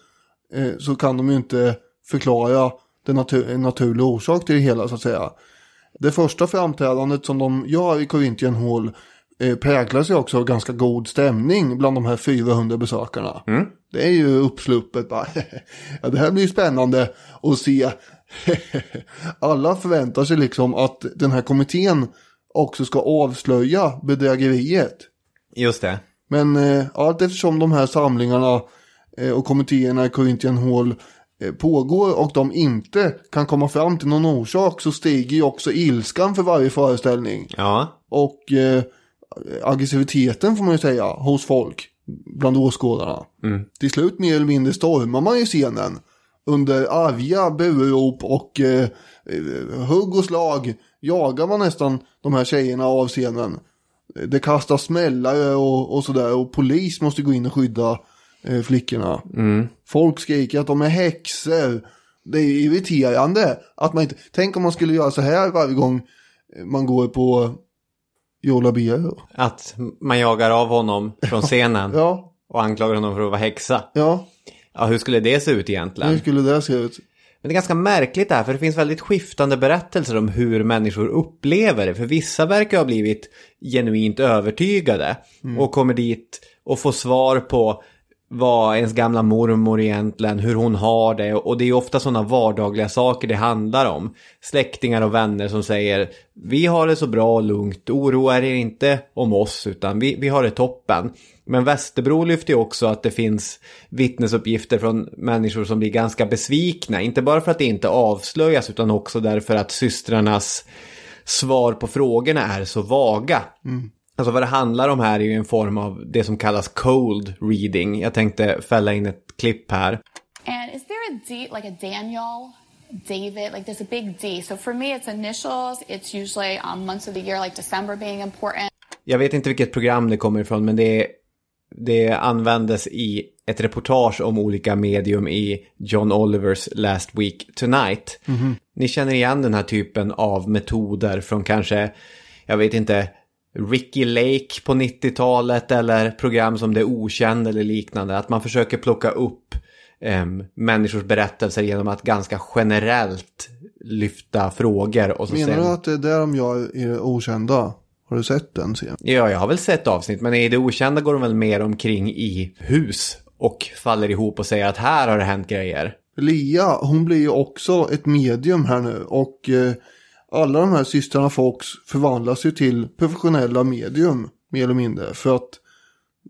eh, så kan de ju inte förklara den natur- en naturlig orsak till det hela så att säga. Det första framträdandet som de gör i Corinthian Hall eh, präglas ju också av ganska god stämning bland de här 400 besökarna. Det är ju uppsluppet bara. ja, det här blir ju spännande att se. Alla förväntar sig liksom att den här kommittén också ska avslöja bedrägeriet. Just det. Men eh, allt eftersom de här samlingarna eh, och kommittéerna i Corinthian Hall eh, pågår och de inte kan komma fram till någon orsak så stiger ju också ilskan för varje föreställning. Ja. Och eh, aggressiviteten får man ju säga hos folk bland åskådarna. Till slut mer eller mindre stormar man ju scenen under arga burop och eh, hugg och slag jagar man nästan de här tjejerna av scenen. Det kastas smällare och, och sådär och polis måste gå in och skydda eh, flickorna. Folk skriker att de är häxor. Det är irriterande att man inte... Tänk om man skulle göra så här varje gång man går på Jola Biero. Att man jagar av honom från scenen Ja, och anklagar honom för att vara häxa. ja. Ja, hur skulle det se ut egentligen? Hur skulle det se ut? Men det är ganska märkligt det här, för det finns väldigt skiftande berättelser om hur människor upplever det. För vissa verkar ha blivit genuint övertygade och kommer dit och får svar på vad ens gamla mormor egentligen, hur hon har det. Och det är ofta sådana vardagliga saker det handlar om. Släktingar och vänner som säger vi har det så bra och lugnt, oroa er inte om oss utan vi, vi har det toppen. Men Västerbro lyfter ju också att det finns vittnesuppgifter från människor som blir ganska besvikna. Inte bara för att det inte avslöjas utan också därför att systrarnas svar på frågorna är så vaga. Mm. Alltså vad det handlar om här är ju en form av det som kallas cold reading. Jag tänkte fälla in ett klipp här. And is there a D, like a Daniel, David? Like there's a big D. So for me, it's initials. It's usually um, months of the year, like December being important. Jag vet inte vilket program det kommer ifrån men det, det användes i ett reportage om olika medium i John Olivers Last Week Tonight. Ni känner igen den här typen av metoder från kanske, jag vet inte, Ricky Lake på 90-talet eller program som Det Okänd eller liknande. Att man försöker plocka upp em, människors berättelser genom att ganska generellt lyfta frågor. Och så Menar sen... du att det är där de gör i det okända? Har du sett den serien? Ja, jag har väl sett avsnitt, men i det okända går de väl mer omkring i hus och faller ihop och säger att här har det hänt grejer. Lia, hon blir ju också ett medium här nu och eh, alla de här systrarna Fox förvandlas ju till professionella medium mer eller mindre för att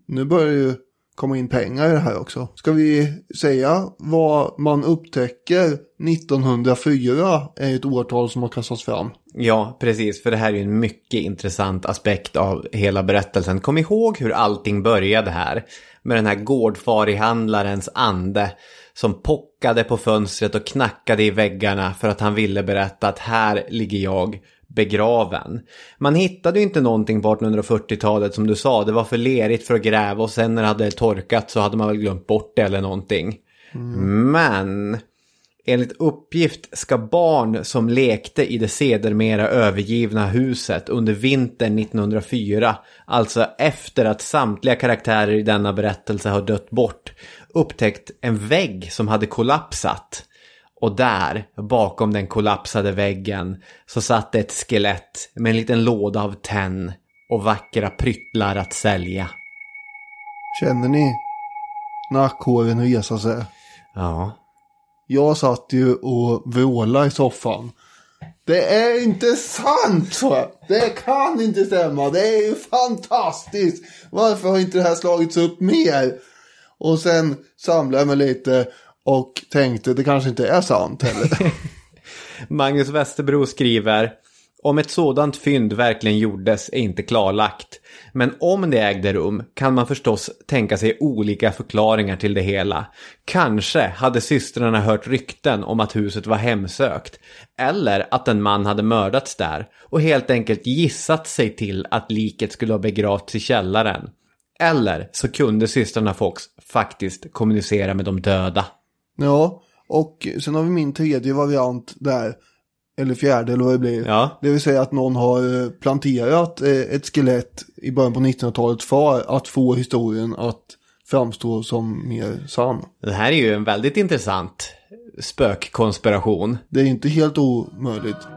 nu börjar ju komma in pengar i det här också. Ska vi säga vad man upptäcker 1904 är ett årtal som har kastats fram. Ja, precis, för det här är ju en mycket intressant aspekt av hela berättelsen. Kom ihåg hur allting började här. Med den här gårdfarihandlarens ande som pockade på fönstret och knackade i väggarna för att han ville berätta att här ligger jag begraven. Man hittade ju inte någonting på 1840-talet som du sa. Det var för lerigt för att gräva och sen när det hade torkat så hade man väl glömt bort det eller någonting. Men enligt uppgift ska barn som lekte i det sedermera övergivna huset under vintern 1904, alltså efter att samtliga karaktärer i denna berättelse har dött bort, upptäckt en vägg som hade kollapsat. Och där, bakom den kollapsade väggen, så satt ett skelett med en liten låda av tenn och vackra pryttlar att sälja. Känner ni nackhåren resa sig? Ja, Jag satt ju och vrålade i soffan. Det är inte sant! Det kan inte stämma. Det är ju fantastiskt. Varför har inte det här slagits upp mer? Och sen samlade jag mig lite och tänkte det kanske inte är sant heller. Magnus Westerbro skriver om ett sådant fynd verkligen gjordes är inte klarlagt. Men om det ägde rum kan man förstås tänka sig olika förklaringar till det hela. Kanske hade systrarna hört rykten om att huset var hemsökt. Eller att en man hade mördats där och helt enkelt gissat sig till att liket skulle ha begravts i källaren. Eller så kunde systrarna Fox faktiskt kommunicera med de döda. ja, och sen har vi min tredje variant där. Eller fjärde eller vad det blir. Ja. Det vill säga att någon har eh, planterat eh, ett skelett i början på 1900-talet för att få historien att framstå som mer sann. Det här är ju en väldigt intressant spökkonspiration. Det är inte helt omöjligt.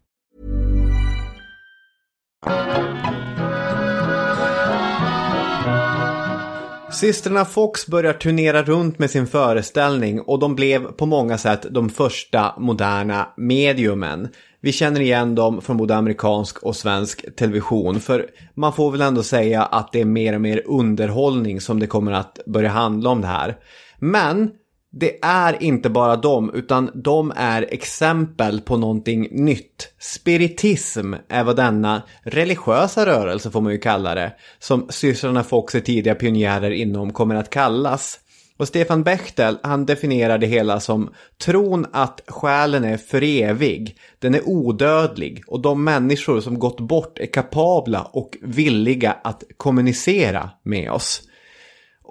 Systrarna Fox börjar turnera runt med sin föreställning och de blev på många sätt de första moderna mediumen. Vi känner igen dem från både amerikansk och svensk television för man får väl ändå säga att det är mer och mer underhållning som det kommer att börja handla om det här. Men det är inte bara de, utan de är exempel på någonting nytt. Spiritism är vad denna religiösa rörelse, får man ju kalla det, som systrarna Fox är tidiga pionjärer inom, kommer att kallas. Och Stefan Bechtel, han definierar det hela som tron att själen är för evig, den är odödlig och de människor som gått bort är kapabla och villiga att kommunicera med oss.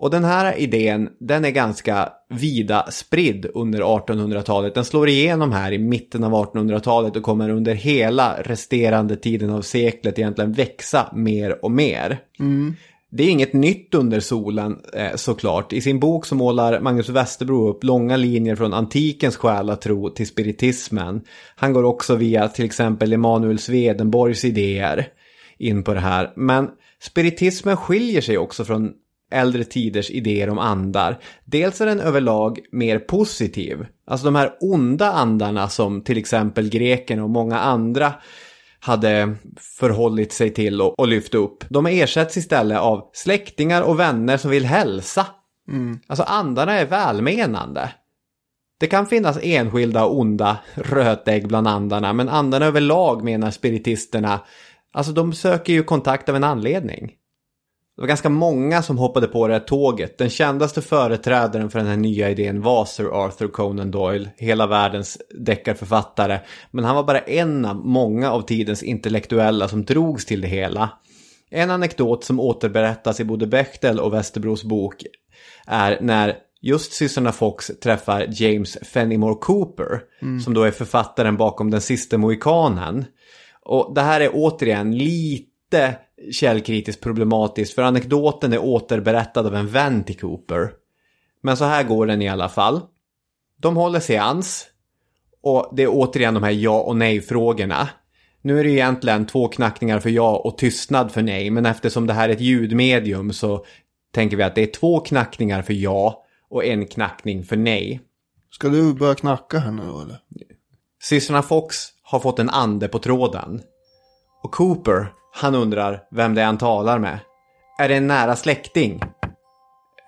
Och den här idén, den är ganska vida spridd under 1800-talet. Den slår igenom här i mitten av 1800-talet och kommer under hela resterande tiden av seklet egentligen växa mer och mer. Det är inget nytt under solen eh, såklart. I sin bok så målar Magnus Westerbro upp långa linjer från antikens själatro till spiritismen. Han går också via till exempel Emanuel Swedenborgs idéer in på det här. Men spiritismen skiljer sig också från äldre tiders idéer om andar. Dels är den överlag mer positiv. Alltså de här onda andarna som till exempel grekerna och många andra hade förhållit sig till och, och lyft upp. De ersätts istället av släktingar och vänner som vill hälsa. Alltså andarna är välmenande. Det kan finnas enskilda onda rötägg bland andarna, men andarna överlag menar spiritisterna, alltså de söker ju kontakt av en anledning. Det var ganska många som hoppade på det här tåget. Den kändaste företrädaren för den här nya idén var Sir Arthur Conan Doyle, hela världens deckarförfattare. Men han var bara en av många av tidens intellektuella som drogs till det hela. En anekdot som återberättas i både Bechtel och Westerbros bok är när just systrarna Fox träffar James Fenimore Cooper, som då är författaren bakom Den sista mohikanen. Och det här är återigen lite källkritiskt problematiskt för anekdoten är återberättad av en vän till Cooper. Men så här går den i alla fall. De håller seans och det är återigen de här ja och nej-frågorna. Nu är det egentligen två knackningar för ja och tystnad för nej, men eftersom det här är ett ljudmedium så tänker vi att det är två knackningar för ja och en knackning för nej. Ska du börja knacka här nu eller? Systrarna Fox har fått en ande på tråden. Och Cooper, han undrar vem det är han talar med. Är det en nära släkting?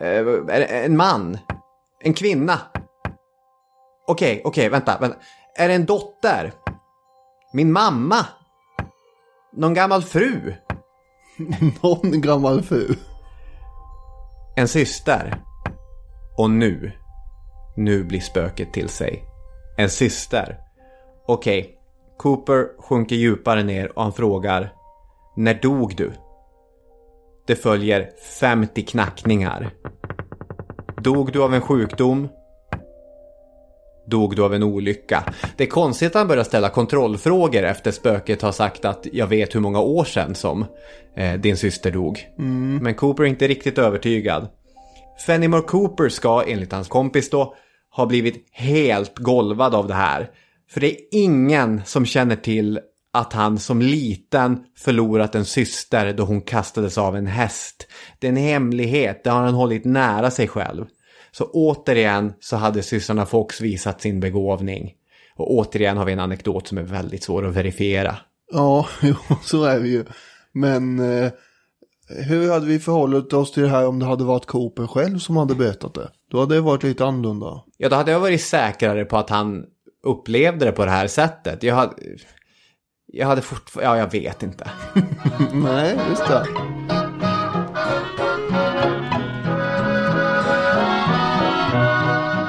Eh, är det en man? En kvinna? Okej, okej, vänta, vänta. Är det en dotter? Min mamma? Någon gammal fru? Någon gammal fru. En syster? Och nu? Nu blir spöket till sig. En syster? Okej, Cooper sjunker djupare ner och han frågar När dog du? Det följer 50 knackningar. Dog du av en sjukdom? dog du av en olycka. Det är konstigt att han börjar ställa kontrollfrågor efter spöket har sagt att jag vet hur många år sedan som eh, din syster dog. Men Cooper är inte riktigt övertygad. Fenimore Cooper ska enligt hans kompis då ha blivit helt golvad av det här. För det är ingen som känner till att han som liten förlorat en syster då hon kastades av en häst. Det är en hemlighet, det har han hållit nära sig själv. Så återigen så hade systrarna Fox visat sin begåvning. Och återigen har vi en anekdot som är väldigt svår att verifiera. Ja, jo, så är vi ju. Men eh, hur hade vi förhållit oss till det här om det hade varit Cooper själv som hade berättat det? Då hade det varit lite annorlunda. Ja, då hade jag varit säkrare på att han upplevde det på det här sättet. Jag hade... Jag hade fortfarande... Ja, jag vet inte. Nej, just det.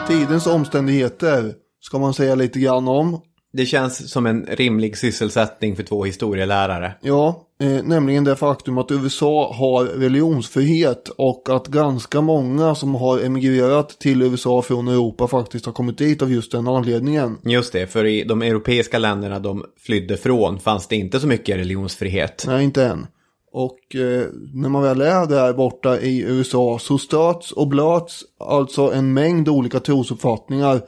Tidens omständigheter ska man säga lite grann om. Det känns som en rimlig sysselsättning för två historielärare. Ja, eh, nämligen det faktum att USA har religionsfrihet och att ganska många som har emigrerat till USA från Europa faktiskt har kommit dit av just den anledningen. Just det, för i de europeiska länderna de flydde från fanns det inte så mycket religionsfrihet. Nej, inte än. Och eh, när man väl är där borta i USA så stöts och blöts alltså en mängd olika trosuppfattningar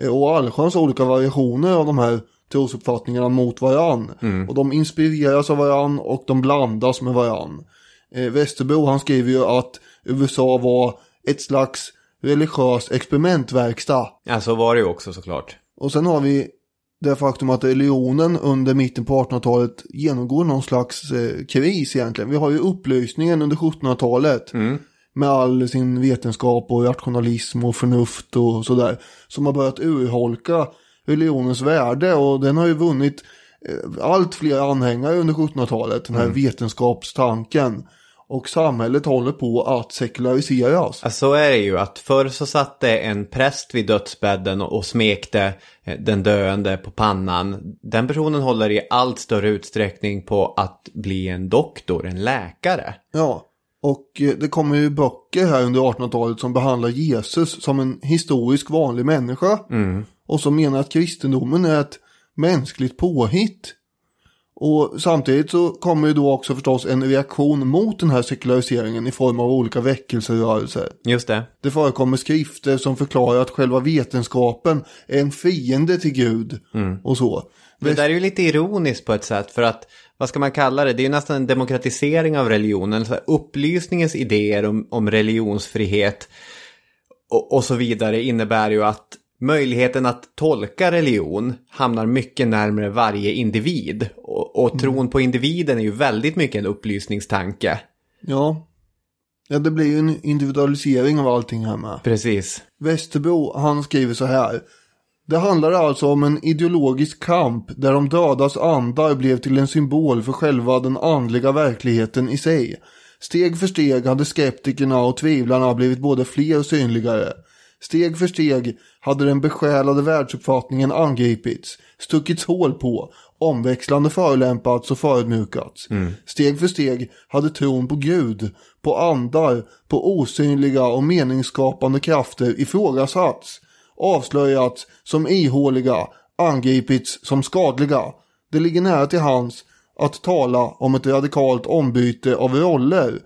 eh, och allsköns olika variationer av de här trosuppfattningarna mot varann. Och de inspireras av varann och de blandas med varann. Eh, Västerbro han skriver ju att USA var ett slags religiös experimentverkstad. Ja, så var det ju också såklart. Och sen har vi det faktum att religionen under mitten på 1800-talet genomgår någon slags eh, kris egentligen. Vi har ju upplysningen under 1700-talet. Med all sin vetenskap och rationalism och förnuft och sådär. Som har börjat urholka religionens värde och den har ju vunnit eh, allt fler anhängare under 1700-talet. Den här vetenskapstanken. Och samhället håller på att sekulariseras. Ja, så är det ju att förr så satt det en präst vid dödsbädden och, smekte eh, den döende på pannan. Den personen håller i allt större utsträckning på att bli en doktor, en läkare. Ja, och eh, det kommer ju böcker här under 1800-talet som behandlar Jesus som en historisk vanlig människa. Och som menar att kristendomen är ett mänskligt påhitt. Och samtidigt så kommer ju då också förstås en reaktion mot den här sekulariseringen i form av olika väckelserörelser. Just det. Det förekommer skrifter som förklarar att själva vetenskapen är en fiende till Gud och så. Det där är ju lite ironiskt på ett sätt för att, vad ska man kalla det, det är ju nästan en demokratisering av religionen. Så här, upplysningens idéer om, om religionsfrihet och, och så vidare innebär ju att möjligheten att tolka religion hamnar mycket närmare varje individ. Och, och tron på individen är ju väldigt mycket en upplysningstanke. Ja. Ja, det blir ju en individualisering av allting här med. Precis. Västerbro, han skriver så här. Det handlar alltså om en ideologisk kamp där de dödas andar blev till en symbol för själva den andliga verkligheten i sig. Steg för steg hade skeptikerna och tvivlarna blivit både fler och synligare. Steg för steg hade den besjälade världsuppfattningen angripits, stuckits hål på, omväxlande förolämpats och förödmjukats. Steg för steg hade tron på Gud, på andar, på osynliga och meningsskapande krafter ifrågasatts, avslöjats som ihåliga, angripits som skadliga. Det ligger nära till hands att tala om ett radikalt ombyte av roller.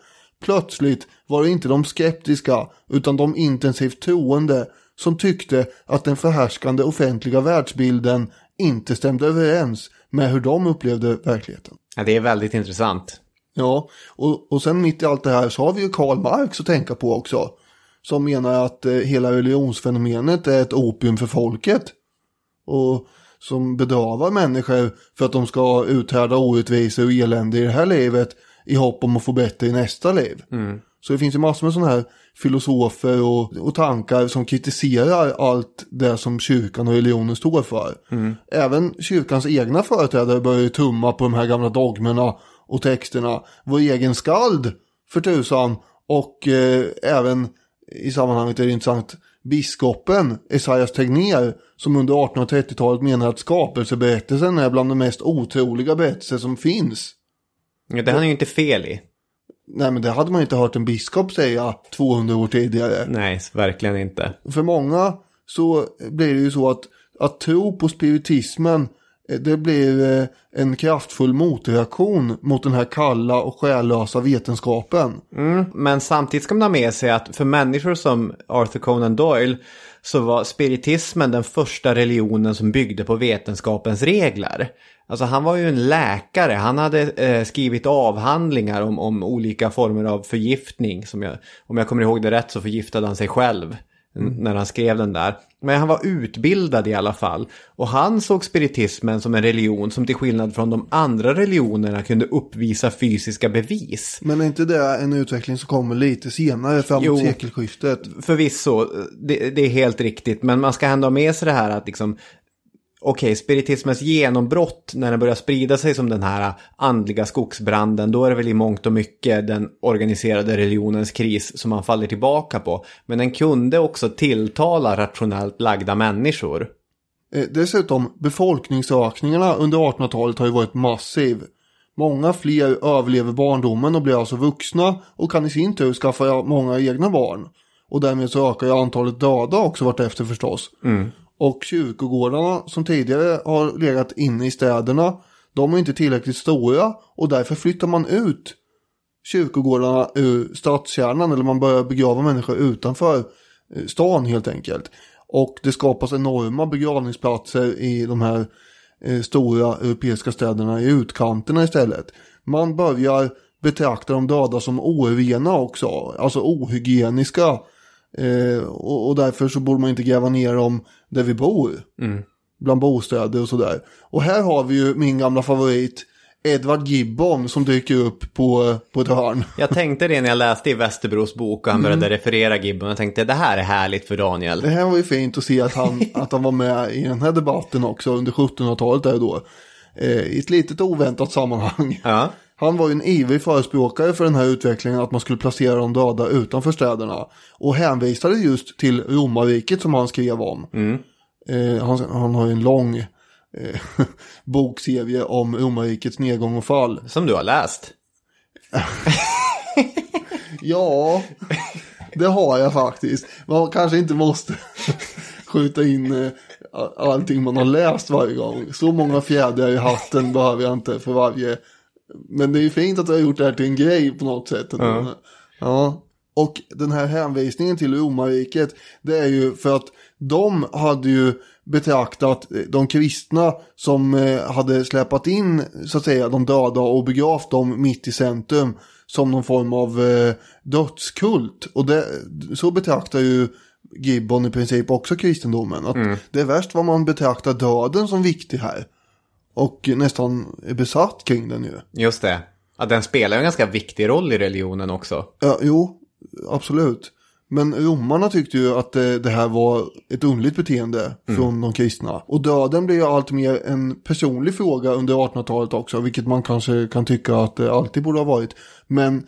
Plötsligt var det inte de skeptiska utan de intensivt troende som tyckte att den förhärskande offentliga världsbilden inte stämde överens med hur de upplevde verkligheten. Ja, det är väldigt intressant. Ja, och, och sen mitt i allt det här så har vi ju Karl Marx att tänka på också. Som menar att eh, hela religionsfenomenet är ett opium för folket. Och som bedövar människor för att de ska uthärda orättvisor och elände i det här livet i hopp om att få bättre i nästa liv. Så det finns ju massor med sådana här filosofer och, och tankar som kritiserar allt det som kyrkan och religionen står för. Även kyrkans egna företrädare börjar tumma på de här gamla dogmerna och texterna. Vår egen skald för tusan och eh, även i sammanhanget är det intressant biskopen Esaias Tegnér som under 1830-talet menar att skapelseberättelsen är bland de mest otroliga berättelser som finns. Ja, det han ju inte fel i. Nej men det hade man inte hört en biskop säga 200 år tidigare. Nej, verkligen inte. För många så blir det ju så att, att tro på spiritismen eh, det blir eh, en kraftfull motreaktion mot den här kalla och själlösa vetenskapen. Mm, men samtidigt ska man ha med sig att för människor som Arthur Conan Doyle så var spiritismen den första religionen som byggde på vetenskapens regler. Alltså han var ju en läkare, han hade eh, skrivit avhandlingar om, om olika former av förgiftning. Som jag, om jag kommer ihåg det rätt så förgiftade han sig själv när han skrev den där. Men han var utbildad i alla fall. Och han såg spiritismen som en religion som till skillnad från de andra religionerna kunde uppvisa fysiska bevis. Men är inte det en utveckling som kommer lite senare, framåt Jo. sekelskiftet? Förvisso, det, det är helt riktigt. Men man ska ändå ha med sig det här att liksom Okej, spiritismens genombrott när den börjar sprida sig som den här andliga skogsbranden, då är det väl i mångt och mycket den organiserade religionens kris som man faller tillbaka på. Men den kunde också tilltala rationellt lagda människor. Eh, Dessutom, befolkningsökningarna under 1800-talet har ju varit massiv. Många fler överlever barndomen och blir alltså vuxna och kan i sin tur skaffa många egna barn. Och därmed så ökar ju antalet döda också vartefter förstås. Och kyrkogårdarna som tidigare har legat inne i städerna, de är inte tillräckligt stora och därför flyttar man ut kyrkogårdarna ur stadskärnan eller man börjar begrava människor utanför eh, stan helt enkelt. Och det skapas enorma begravningsplatser i de här eh, stora europeiska städerna i utkanterna istället. Man börjar betrakta de döda som orena också, alltså ohygieniska. Eh, och, och därför så borde man inte gräva ner dem där vi bor. Bland bostäder och sådär. Och här har vi ju min gamla favorit Edward Gibbon som dyker upp på, på ett hörn. Jag tänkte det när jag läste i Västerbros bok och han började referera Gibbon. Jag tänkte det här är härligt för Daniel. Det här var ju fint att se att han, att han var med i den här debatten också under 1700-talet där då. Eh, I ett litet oväntat sammanhang. Ja. Han var ju en ivrig förespråkare för den här utvecklingen att man skulle placera de döda utanför städerna. Och hänvisade just till romarriket som han skrev om. Eh, han, han har ju en lång eh, bokserie om romarrikets nedgång och fall. Som du har läst. Ja, det har jag faktiskt. Man kanske inte måste skjuta in eh, allting man har läst varje gång. Så många fjädrar i hatten behöver jag inte för varje. Men det är ju fint att du har gjort det här till en grej på något sätt. Ja. ja. Och den här hänvisningen till romarriket, det är ju för att de hade ju betraktat de kristna som eh, hade släpat in så att säga de döda och begravt dem mitt i centrum som någon form av eh, dödskult. Och det, så betraktar ju Gibbon i princip också kristendomen. Att Det är värst vad man betraktar döden som viktig här. Och nästan är besatt kring den ju. Just det. Ja, den spelar en ganska viktig roll i religionen också. Ja, jo, absolut. Men romarna tyckte ju att det, det här var ett underligt beteende från de kristna. Och döden blev ju allt mer en personlig fråga under 1800-talet också, vilket man kanske kan tycka att det alltid borde ha varit. Men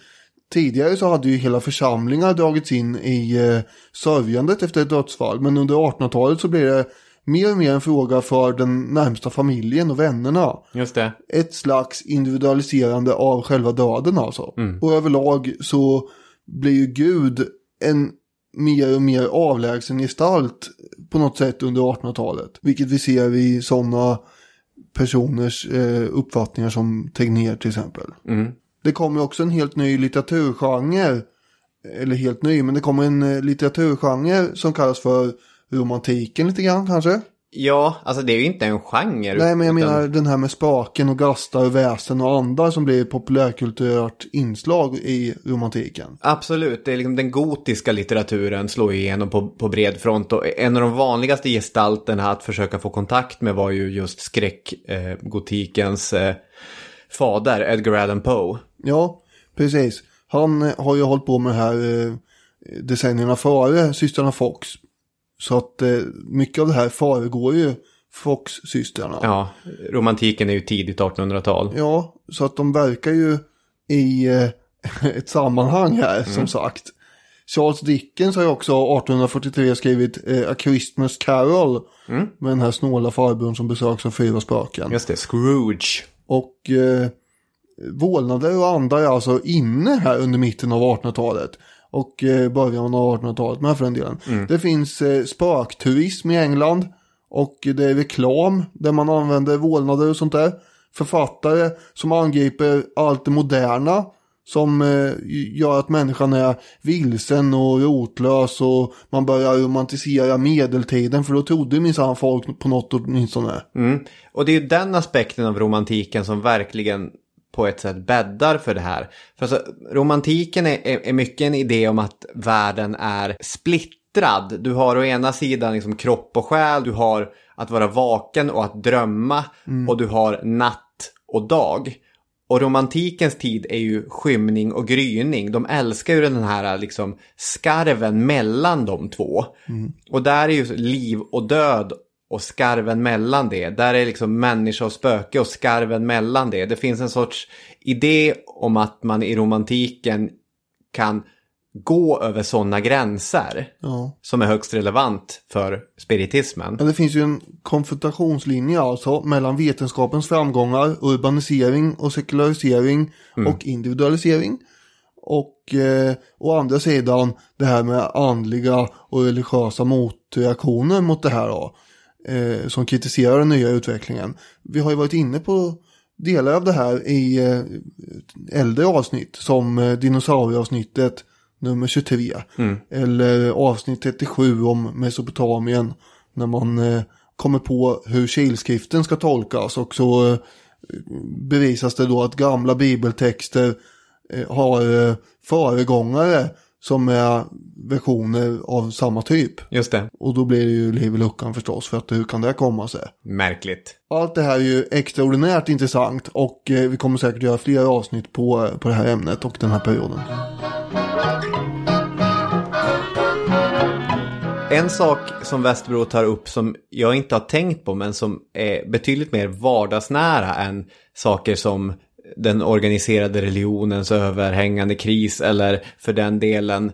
tidigare så hade ju hela församlingar dragits in i eh, sörjandet efter ett dödsfall. Men under 1800-talet så blev det mer och mer en fråga för den närmsta familjen och vännerna Just det. ett slags individualiserande av själva döden alltså. Och överlag så blir ju Gud en mer och mer avlägsen gestalt på något sätt under 1800-talet. Vilket vi ser i sådana personers eh, uppfattningar som Tegnér till exempel. Det kommer också en helt ny litteraturgenre. Eller helt ny, men det kommer en eh, litteraturgenre som kallas för romantiken lite grann kanske. Ja, alltså det är ju inte en genre. Nej, men jag utan- menar den här med spaken och gastar och väsen och andar som blir ett populärkulturellt inslag i romantiken. Absolut, det är liksom den gotiska litteraturen slår igenom på, på bred front. Och en av de vanligaste gestalterna att försöka få kontakt med var ju just skräckgotikens eh, eh, fader, Edgar Allan Poe. Ja, precis. Han eh, har ju hållit på med det här eh, decennierna före systrarna Fox. Så att eh, mycket av det här föregår ju Fox-systrarna. Ja, romantiken är ju tidigt 1800-tal. Ja, så att de verkar ju i eh, ett sammanhang här som sagt. Charles Dickens har ju också 1843 skrivit eh, A Christmas Carol. Med den här snåla farbrorn som besöks av fyra spöken. Just det, Scrooge. Och eh, vålnader och andar är alltså inne här under mitten av 1800-talet. Och eh, början av 1800-talet med för den delen. Det finns eh, spökturism i England och det är reklam där man använder vålnader och sånt där. Författare som angriper allt det moderna som eh, gör att människan är vilsen och rotlös och man börjar romantisera medeltiden för då trodde minsann folk på något åtminstone. Mm. Och det är ju den aspekten av romantiken som verkligen på ett sätt bäddar för det här. För alltså, romantiken är, är, är mycket en idé om att världen är splittrad. Du har å ena sidan liksom kropp och själ, du har att vara vaken och att drömma och du har natt och dag. Och romantikens tid är ju skymning och gryning. De älskar ju den här liksom skarven mellan de två. Och där är ju liv och död och skarven mellan det. Där är liksom människa och spöke och skarven mellan det. Det finns en sorts idé om att man i romantiken kan gå över sådana gränser. Ja. Som är högst relevant för spiritismen. Ja, det finns ju en konfrontationslinje alltså mellan vetenskapens framgångar, urbanisering och sekularisering och individualisering. Och eh, å andra sidan det här med andliga och religiösa motreaktioner mot det här då. Eh, som kritiserar den nya utvecklingen. Vi har ju varit inne på delar av det här i eh, äldre avsnitt som eh, dinosaurieavsnittet nummer 23. Eller avsnitt 37 om Mesopotamien. När man eh, kommer på hur kilskriften ska tolkas och så eh, bevisas det då att gamla bibeltexter eh, har eh, föregångare som är versioner av samma typ. Just det. Och då blir det ju liv i luckan förstås för att hur kan det komma sig? Märkligt. Allt det här är ju extraordinärt intressant och eh, vi kommer säkert göra fler avsnitt på, på det här ämnet och den här perioden. En sak som Västerbro tar upp som jag inte har tänkt på men som är betydligt mer vardagsnära än saker som den organiserade religionens överhängande kris eller för den delen,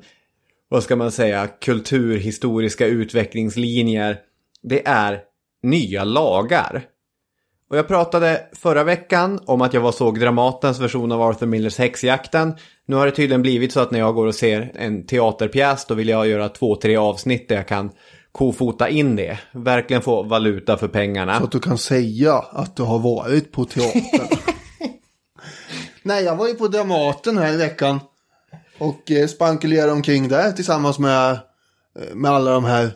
vad ska man säga, kulturhistoriska utvecklingslinjer. Det är nya lagar. Och jag pratade förra veckan om att jag var såg Dramatens version av Arthur Millers Häxjakten. Nu har det tydligen blivit så att när jag går och ser en teaterpjäs då vill jag göra två, tre avsnitt där jag kan kofota in det. Verkligen få valuta för pengarna. Så att du kan säga att du har varit på teatern. Nej, jag var ju på Dramaten här i veckan. Och eh, spankulerade omkring där tillsammans med, eh, med alla de här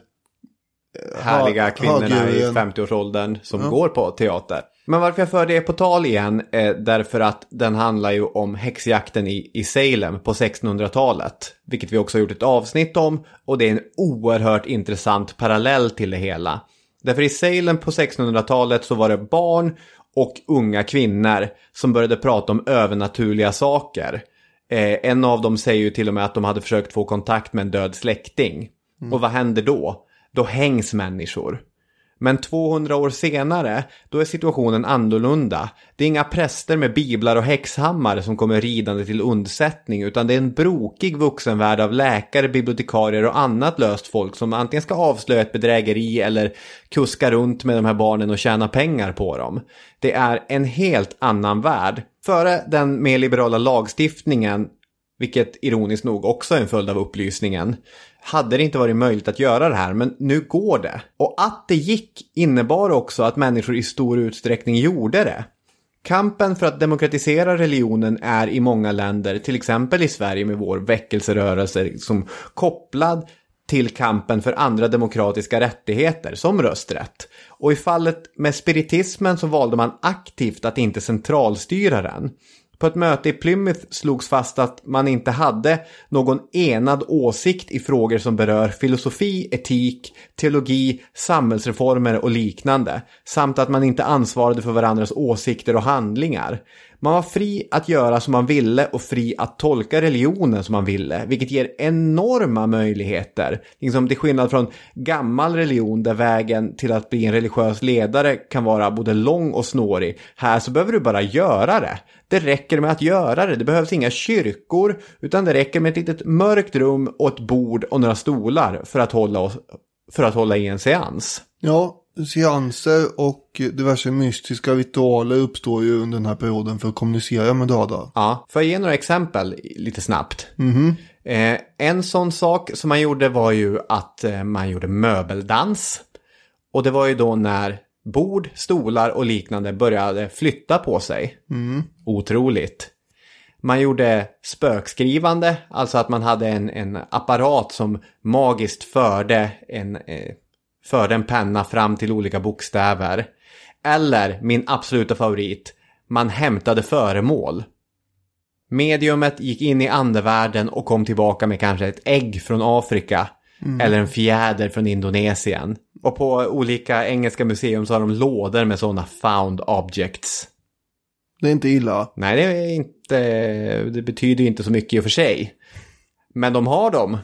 härliga Ha- kvinnorna i högdjuren. 50-årsåldern som går på teater. Men varför jag för det på tal igen är därför att den handlar ju om häxjakten i, i Salem på 1600-talet. Vilket vi också har gjort ett avsnitt om och det är en oerhört intressant parallell till det hela. Därför i Salem på 1600-talet så var det barn och unga kvinnor som började prata om övernaturliga saker. Eh, en av dem säger ju till och med att de hade försökt få kontakt med en död släkting. Och vad händer då? Då hängs människor. Men 200 år senare, då är situationen annorlunda. Det är inga präster med biblar och häxhammare som kommer ridande till undsättning, utan det är en brokig vuxenvärld av läkare, bibliotekarier och annat löst folk som antingen ska avslöja ett bedrägeri eller kuska runt med de här barnen och tjäna pengar på dem. Det är en helt annan värld. Före den mer liberala lagstiftningen vilket ironiskt nog också är en följd av upplysningen, hade det inte varit möjligt att göra det här, men nu går det. Och att det gick innebar också att människor i stor utsträckning gjorde det. Kampen för att demokratisera religionen är i många länder, till exempel i Sverige med vår väckelserörelse, som kopplad till kampen för andra demokratiska rättigheter, som rösträtt. Och i fallet med spiritismen så valde man aktivt att inte centralstyra den. På ett möte i Plymouth slogs fast att man inte hade någon enad åsikt i frågor som berör filosofi, etik, teologi, samhällsreformer och liknande. Samt att man inte ansvarade för varandras åsikter och handlingar. Man var fri att göra som man ville och fri att tolka religionen som man ville, vilket ger enorma möjligheter. Liksom till skillnad från gammal religion där vägen till att bli en religiös ledare kan vara både lång och snårig. Här så behöver du bara göra det. Det räcker med att göra det. Det behövs inga kyrkor, utan det räcker med ett litet mörkt rum och ett bord och några stolar för att hålla, oss, för att hålla i en seans. Ja, seanser och diverse mystiska ritualer uppstår ju under den här perioden för att kommunicera med döda. Ja, får jag ge några exempel lite snabbt? Eh, en sån sak som man gjorde var ju att eh, man gjorde möbeldans. Och det var ju då när bord, stolar och liknande började flytta på sig. Otroligt. Man gjorde spökskrivande, alltså att man hade en, en apparat som magiskt förde en, eh, förde en penna fram till olika bokstäver. Eller min absoluta favorit, man hämtade föremål. Mediumet gick in i andevärlden och kom tillbaka med kanske ett ägg från Afrika. Eller en fjäder från Indonesien. Och på olika engelska museum så har de lådor med sådana found objects. Det är inte illa. Nej, det är inte, det betyder ju inte så mycket i och för sig. Men de har dem.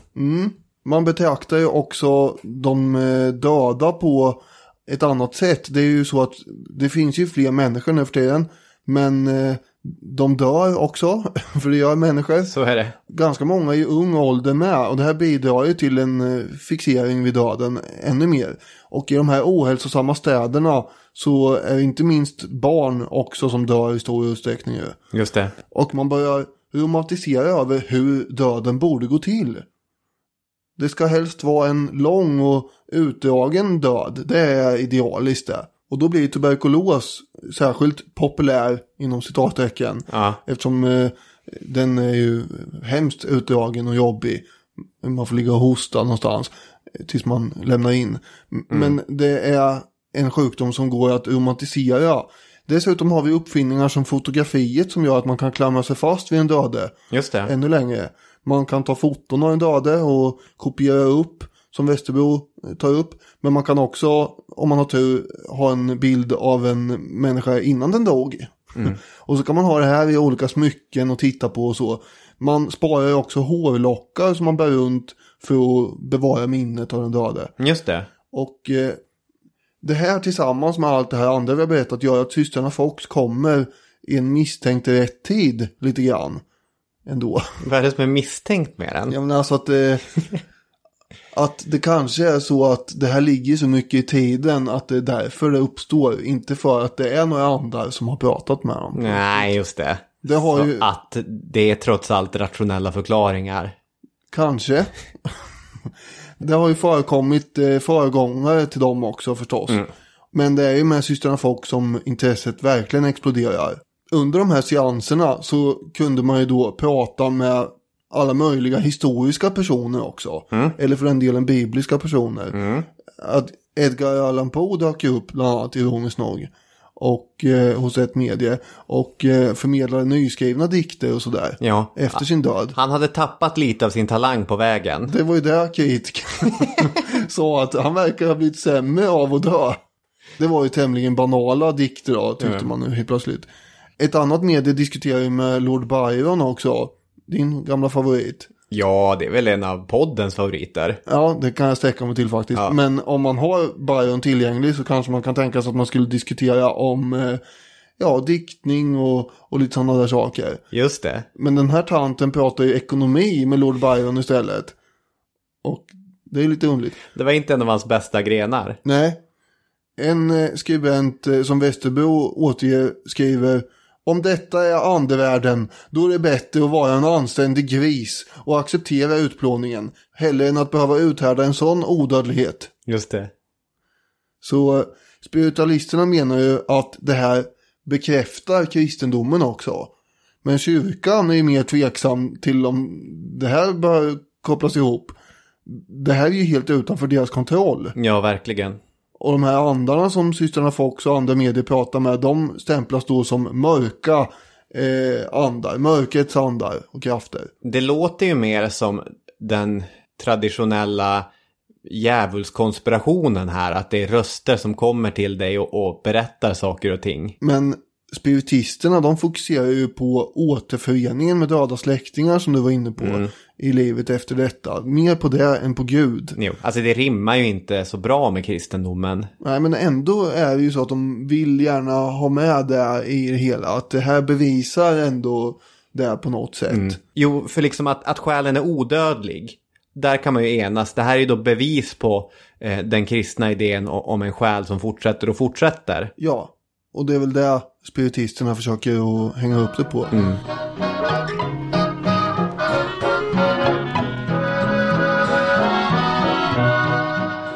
Man betraktar ju också de eh, döda på ett annat sätt. Det är ju så att det finns ju fler människor nu för tiden. Men eh, de dör också, för det gör människor. Så är det. Ganska många i ung ålder med. Och det här bidrar ju till en eh, fixering vid döden ännu mer. Och i de här ohälsosamma städerna så är det inte minst barn också som dör i stor utsträckning. ju. Just det. Och man börjar romantisera över hur döden borde gå till. Det ska helst vara en lång och utdragen död. Det är idealiskt det. Och då blir tuberkulos särskilt populär inom citattecken. Ja. Eftersom eh, den är ju hemskt utdragen och jobbig. Man får ligga och hosta någonstans eh, tills man lämnar in. M- Men det är en sjukdom som går att romantisera. Dessutom har vi uppfinningar som fotografiet som gör att man kan klamra sig fast vid en döde Just det. ännu längre. Man kan ta foton av en döde och kopiera upp som Västerbro tar upp. Men man kan också, om man har tur, ha en bild av en människa innan den dog. och så kan man ha det här i olika smycken och titta på och så. Man sparar ju också hårlockar som man bär runt för att bevara minnet av den döde. Just det. Och eh, det här tillsammans med allt det här andra vi har berättat gör att systrarna Fox kommer i en misstänkt rätt tid lite grann. Ändå. Vad är det som är misstänkt med den? Jag menar alltså att det, att det kanske är så att det här ligger så mycket i tiden att det är därför det uppstår. Inte för att det är några andra som har pratat med dem. Nej, just det. Det har Så ju- att det är trots allt rationella förklaringar. Kanske. det har ju förekommit eh, föregångare till dem också förstås. Men det är ju med systrarna Fox som intresset verkligen exploderar. Under de här seanserna så kunde man ju då prata med alla möjliga historiska personer också. Eller för den delen bibliska personer. Att Edgar Allan Poe dök upp bland annat ironiskt nog. Och eh, hos ett medie. Och eh, förmedlade nyskrivna dikter och sådär. Ja. Efter sin död. Han hade tappat lite av sin talang på vägen. Det var ju där kritikerna sa att han verkar ha blivit sämre av att dö. Det var ju tämligen banala dikter då, tyckte man nu helt plötsligt. Ett annat medie diskuterar ju med Lord Byron också. Din gamla favorit. Ja, det är väl en av poddens favoriter. Ja, det kan jag sträcka mig till faktiskt. Ja. Men om man har Byron tillgänglig så kanske man kan tänka sig att man skulle diskutera om eh, ja, diktning och, och lite sådana där saker. Just det. Men den här tanten pratar ju ekonomi med Lord Byron istället. Och det är lite underligt. Det var inte en av hans bästa grenar. Nej. En eh, skribent eh, som Västerbro återger skriver om detta är andevärlden, då är det bättre att vara en anständig gris och acceptera utplåningen, hellre än att behöva uthärda en sån odödlighet. Just det. Så eh, spiritualisterna menar ju att det här bekräftar kristendomen också. Men kyrkan är ju mer tveksam till om det här bör kopplas ihop. Det här är ju helt utanför deras kontroll. Ja, verkligen. Och de här andarna som systrarna Fox och andra medier pratar med, de stämplas då som mörka eh, andar, mörkrets andar och krafter. Det låter ju mer som den traditionella djävulskonspirationen här. Att det är röster som kommer till dig och, och berättar saker och ting. Men spiritisterna, de fokuserar ju på återföreningen med döda släktingar som du var inne på i livet efter detta. Mer på det än på Gud. Jo, alltså det rimmar ju inte så bra med kristendomen. Nej, men ändå är det ju så att de vill gärna ha med det i det hela. Att det här bevisar ändå det på något sätt. Jo, för liksom att, att själen är odödlig. Där kan man ju enas. Det här är ju då bevis på eh, den kristna idén om en själ som fortsätter och fortsätter. Ja, och det är väl det spiritisterna försöker att hänga upp det på. Mm.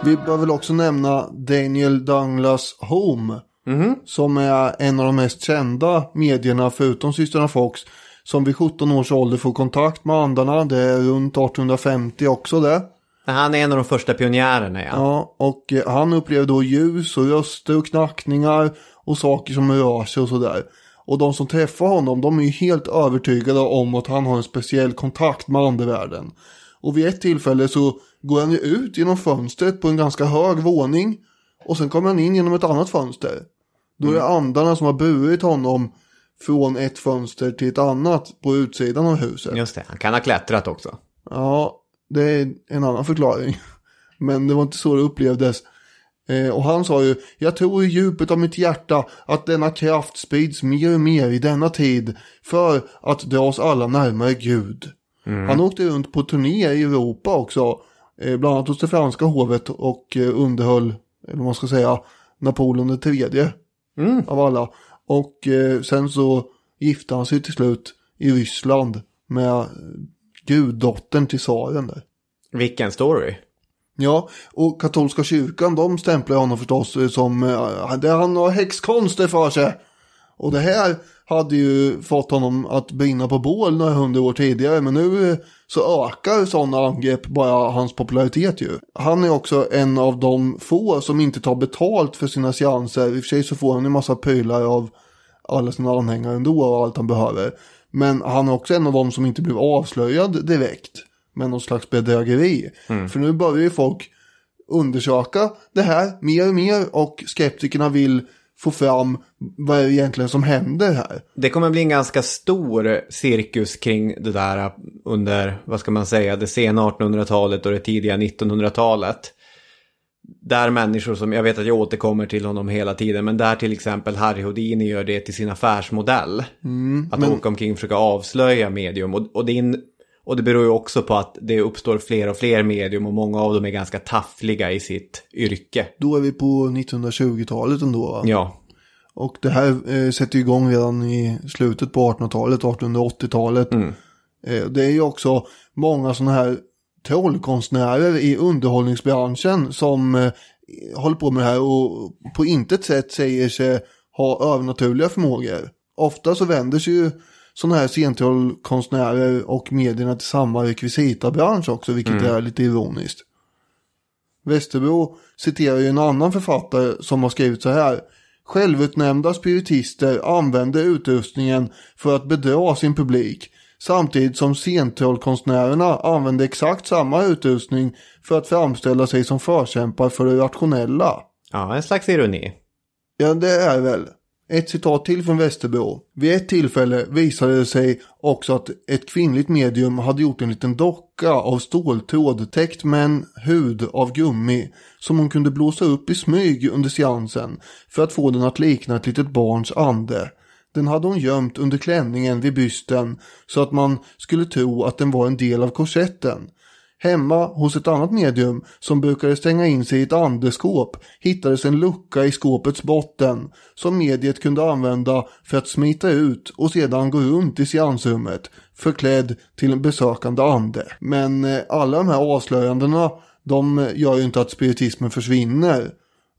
Vi bör väl också nämna Daniel Douglas Home. Mm. Som är en av de mest kända medierna förutom systrarna Fox. Som vid 17 års ålder får kontakt med andarna. Det är runt 1850 också det. Han är en av de första pionjärerna ja. ja och eh, han upplever då ljus och röster och knackningar och saker som rör sig och sådär. Och de som träffar honom, de är ju helt övertygade om att han har en speciell kontakt med andevärlden. Och vid ett tillfälle så går han ju ut genom fönstret på en ganska hög våning. Och sen kommer han in genom ett annat fönster. Då är det andarna som har burit honom från ett fönster till ett annat på utsidan av huset. Just det, han kan ha klättrat också. Ja, det är en annan förklaring. Men det var inte så det upplevdes. Eh, och han sa ju, jag tror i djupet av mitt hjärta att denna kraft sprids mer och mer i denna tid för att dra oss alla närmare Gud. Han åkte runt på turné i Europa också, eh, bland annat hos det franska hovet och eh, underhöll, eller vad man ska säga, Napoleon den tredje av alla. Och eh, sen så gifte han sig till slut i Ryssland med guddottern till tsaren där. Vilken story. Ja, och katolska kyrkan de stämplar honom förstås eh, som eh, det han har häxkonster för sig. Och det här hade ju fått honom att brinna på bål några hundra år tidigare. Men nu eh, så ökar sådana angrepp bara hans popularitet ju. Han är också en av de få som inte tar betalt för sina seanser. I och för sig så får han en massa prylar av alla sina anhängare ändå och allt han behöver. Men han är också en av de som inte blev avslöjad direkt med någon slags bedrägeri. För nu börjar ju folk undersöka det här mer och mer och skeptikerna vill få fram vad är det egentligen som händer här. Det kommer bli en ganska stor cirkus kring det där under, vad ska man säga, det sena 1800-talet och det tidiga 1900-talet. Där människor som, jag vet att jag återkommer till honom hela tiden, men där till exempel Harry Houdini gör det till sin affärsmodell. att men- åka omkring och försöka avslöja medium. Och, och, det och det beror ju också på att det uppstår fler och fler medium och många av dem är ganska taffliga i sitt yrke. Då är vi på 1920-talet ändå. va? Ja, Och det här eh, sätter igång redan i slutet på 1800-talet, 1880-talet. Eh, det är ju också många sådana här trollkonstnärer i underhållningsbranschen som eh, håller på med det här och på intet sätt säger sig ha övernaturliga förmågor. Ofta så vänder sig ju sådana här scentrollkonstnärer och medierna till samma rekvisitabransch också, vilket är lite ironiskt. Västerbro citerar ju en annan författare som har skrivit så här. Självutnämnda spiritister använder utrustningen för att bedra sin publik. Samtidigt som scentrollkonstnärerna använder exakt samma utrustning för att framställa sig som förkämpar för det rationella. ja en slags ironi. Ja, det är väl. Ett citat till från Västerbro. Vid ett tillfälle visade det sig också att ett kvinnligt medium hade gjort en liten docka av ståltråd täckt med en hud av gummi som hon kunde blåsa upp i smyg under seansen för att få den att likna ett litet barns ande. Den hade hon gömt under klänningen vid bysten så att man skulle tro att den var en del av korsetten. Hemma hos ett annat medium som brukade stänga in sig i ett andeskåp hittades en lucka i skåpets botten som mediet kunde använda för att smita ut och sedan gå runt i seansrummet förklädd till en besökande ande. Men eh, alla de här avslöjandena de gör ju inte att spiritismen försvinner.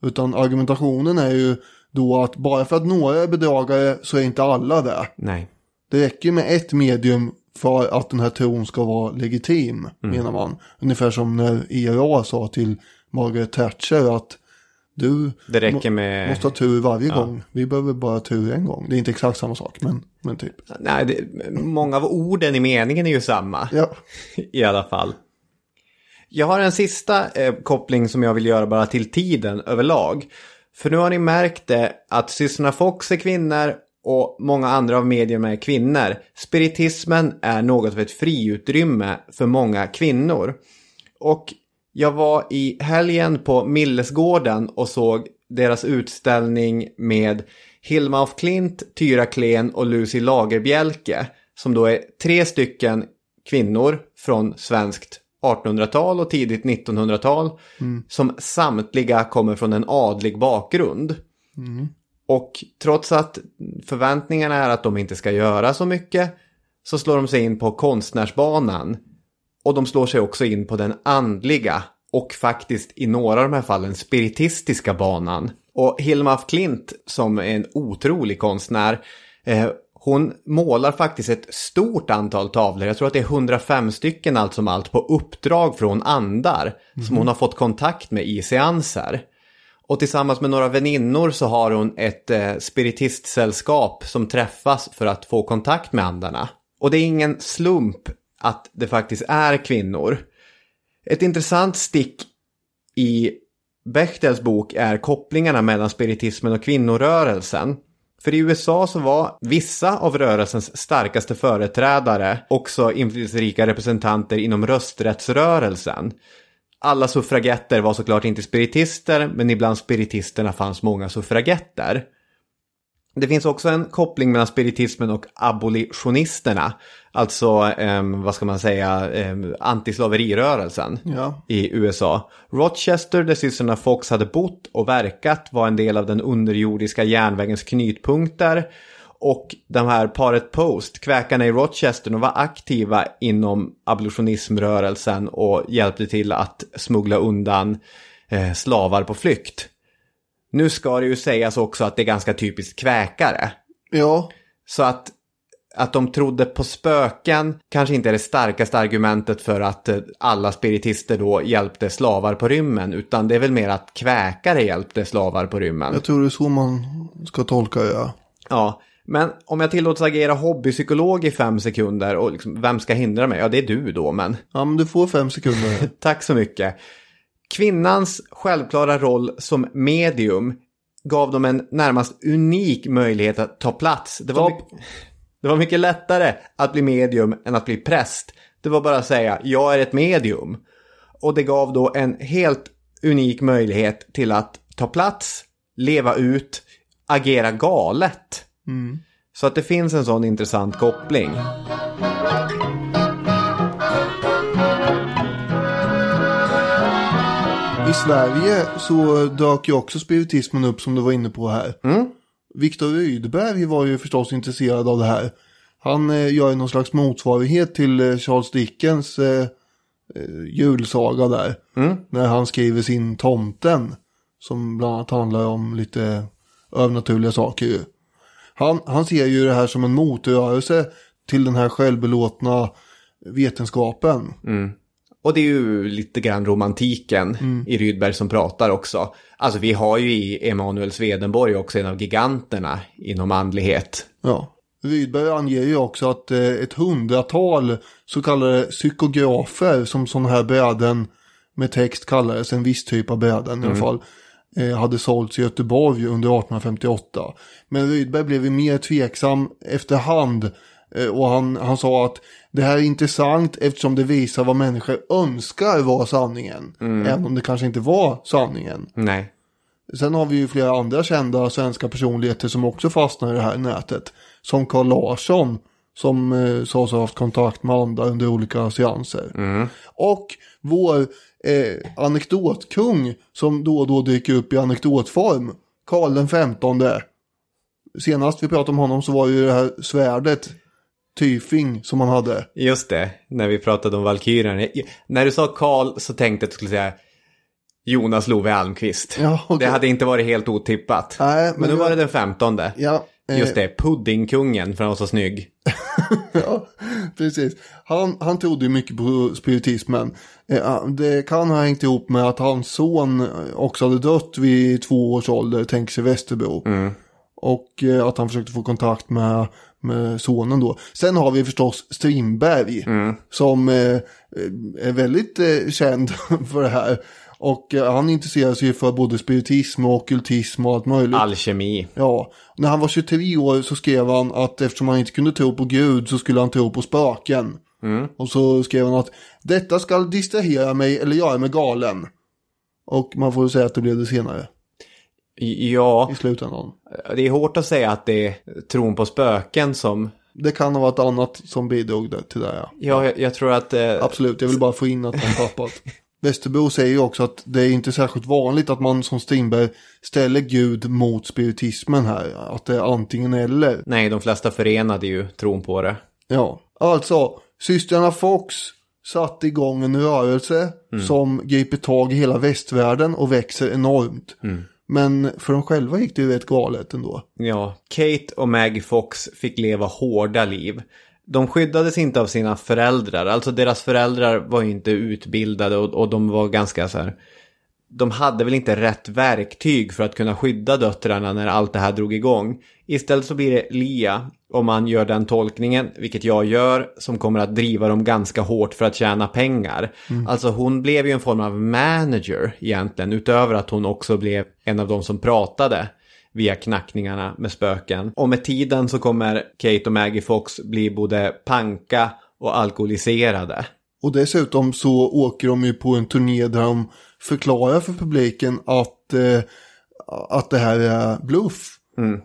Utan argumentationen är ju då att bara för att några är bedragare så är inte alla det. Nej. Det räcker med ett medium för att den här tron ska vara legitim, menar man. Ungefär som när IRA sa till Margaret Thatcher att du Det räcker med... måste ha tur varje gång. Vi behöver bara tur en gång. Det är inte exakt samma sak, men, men typ. Nej, det, många av orden i meningen är ju samma. Ja, I alla fall. Jag har en sista eh, koppling som jag vill göra bara till tiden överlag. För nu har ni märkt det att systrarna Fox är kvinnor och många andra av medierna är kvinnor. Spiritismen är något av ett friutrymme för många kvinnor. Och jag var i helgen på Millesgården och såg deras utställning med Hilma af Klint, Tyra Klen och Lucy Lagerbjälke. Som då är tre stycken kvinnor från svenskt 1800-tal och tidigt 1900-tal. Som samtliga kommer från en adlig bakgrund. Och trots att förväntningarna är att de inte ska göra så mycket så slår de sig in på konstnärsbanan. Och de slår sig också in på den andliga och faktiskt i några av de här fallen spiritistiska banan. Och Hilma af Klint som är en otrolig konstnär, eh, hon målar faktiskt ett stort antal tavlor, jag tror att det är 105 stycken allt som allt, på uppdrag från andar som hon har fått kontakt med i seanser. Och tillsammans med några väninnor så har hon ett eh, spiritistsällskap som träffas för att få kontakt med andarna. Och det är ingen slump att det faktiskt är kvinnor. Ett intressant stick i Bechtels bok är kopplingarna mellan spiritismen och kvinnorörelsen. För i USA så var vissa av rörelsens starkaste företrädare också inflytelserika representanter inom rösträttsrörelsen. Alla suffragetter var såklart inte spiritister, men ibland spiritisterna fanns många suffragetter. Det finns också en koppling mellan spiritismen och abolitionisterna. Alltså, eh, vad ska man säga, eh, antislaverirörelsen Ja. i USA. Rochester, där systrarna Fox hade bott och verkat, var en del av den underjordiska järnvägens knutpunkter. Och de här paret Post, kväkarna i Rochester, de var aktiva inom abolitionismrörelsen och hjälpte till att smuggla undan eh, slavar på flykt. Nu ska det ju sägas också att det är ganska typiskt kväkare. Ja, Så att, att de trodde på spöken kanske inte är det starkaste argumentet för att eh, alla spiritister då hjälpte slavar på rymmen. Utan det är väl mer att kväkare hjälpte slavar på rymmen. jag tror det är så man ska tolka det. Ja. Ja, men om jag tillåts agera hobbypsykolog i fem sekunder och liksom, vem ska hindra mig? Ja, det är du då, men ja, men du får fem sekunder. tack så mycket. Kvinnans självklara roll som medium gav dem en närmast unik möjlighet att ta plats. Det var, det var mycket lättare att bli medium än att bli präst. Det var bara att säga, jag är ett medium. Och det gav då en helt unik möjlighet till att ta plats, leva ut, agera galet. Så att det finns en sån intressant koppling. I Sverige så dök ju också spiritismen upp som du var inne på här. Viktor Rydberg var ju förstås intresserad av det här. Han eh, gör ju någon slags motsvarighet till eh, Charles Dickens eh, eh, julsaga där. När han skriver sin Tomten. Som bland annat handlar om lite övernaturliga saker ju. Han, han ser ju det här som en motrörelse till den här självbelåtna vetenskapen. Och det är ju lite grann romantiken i Rydberg som pratar också. Alltså vi har ju i Emanuel Swedenborg också en av giganterna inom andlighet. Ja. Rydberg anger ju också att eh, ett hundratal så kallade psykografer som sådana här bräden med text kallades, en viss typ av bräden i alla fall, eh, hade sålts i Göteborg under 1858. Men Rydberg blev mer tveksam efterhand eh, och han, han sa att det här är intressant eftersom det visar vad människor önskar vara sanningen. Även om det kanske inte var sanningen. Nej. Sen har vi ju flera andra kända svenska personligheter som också fastnar i det här nätet. Som Carl Larsson som eh, sades ha haft kontakt med andra under olika seanser. Och vår eh, anekdotkung som då och då dyker upp i anekdotform. Karl den femtonde. Senast vi pratade om honom så var ju det här svärdet Tyfing som han hade. Just det, när vi pratade om Valkyrierna. När du sa Karl så tänkte jag att du skulle säga Jonas Love Almqvist. Ja, okej. Det hade inte varit helt otippat. Nej, men, men nu det- var det den femtonde. Ja, eh, Just det, Puddingkungen för han var så snygg. ja, precis. Han, han trodde ju mycket på spiritismen. Eh, Det kan ha hängt ihop med att hans son också hade dött vid två års ålder, tänker sig Västerbro. Och eh, att han försökte få kontakt med, med sonen då. Sen har vi förstås Strindberg. Som eh, är väldigt känd för det här. Och eh, han intresserar sig för både spiritism och ockultism och allt möjligt. Alkemi. Ja, när han var 23 år så skrev han att eftersom han inte kunde tro på Gud så skulle han tro på spöken. Och så skrev han att detta ska distrahera mig eller göra mig galen. Och man får säga att det blev det senare Ja, i slutändan. det är hårt att säga att det är tron på spöken som... Det kan ha varit annat som bidrog till det ja. Ja, jag, jag tror att... Eh, Absolut, jag vill bara få in att han tappat. Västerbro säger ju också att det är inte särskilt vanligt att man som Strindberg ställer Gud mot spiritismen här. Att det är antingen eller. Nej, de flesta förenade ju tron på det. Ja, alltså systrarna Fox satt igång en rörelse som griper tag i hela västvärlden och växer enormt. Men för dem själva gick det ju rätt galet ändå. Ja, Kate och Maggie Fox fick leva hårda liv. De skyddades inte av sina föräldrar, alltså deras föräldrar var inte utbildade och, och de var ganska så här... De hade väl inte rätt verktyg för att kunna skydda döttrarna när allt det här drog igång. Istället så blir det Lia, om man gör den tolkningen, vilket jag gör, som kommer att driva dem ganska hårt för att tjäna pengar. Alltså hon blev ju en form av manager egentligen, utöver att hon också blev en av de som pratade via knackningarna med spöken. Och med tiden så kommer Kate och Maggie Fox bli både panka och alkoholiserade. Och dessutom så åker de ju på en turné där de förklarar för publiken att, eh, att det här är bluff.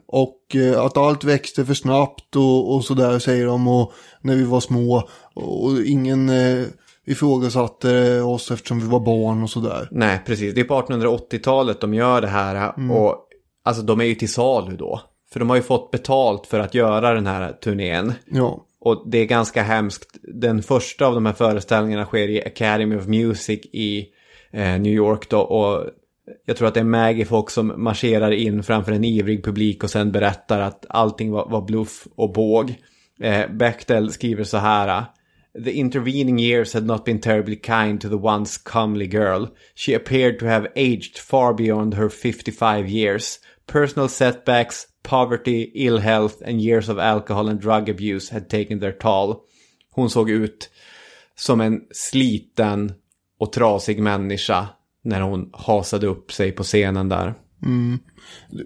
Och eh, att allt växte för snabbt och, och sådär säger de och när vi var små. Och ingen eh, ifrågasatte oss eftersom vi var barn och sådär. Nej, precis. Det är på 1880-talet de gör det här. Och alltså de är ju till salu då. För de har ju fått betalt för att göra den här turnén. Ja. Och det är ganska hemskt. Den första av de här föreställningarna sker i Academy of Music i eh, New York då. Och jag tror att det är Maggie Fox som marscherar in framför en ivrig publik och sen berättar att allting var, var bluff och båg. Eh, Bechtel skriver så här. The intervening years had not been terribly kind to the once comely girl. She appeared to have aged far beyond her 55 years. Personal setbacks, poverty, ill health and years of alcohol and drug abuse had taken their toll. Hon såg ut som en sliten och trasig människa när hon hasade upp sig på scenen där. Mm.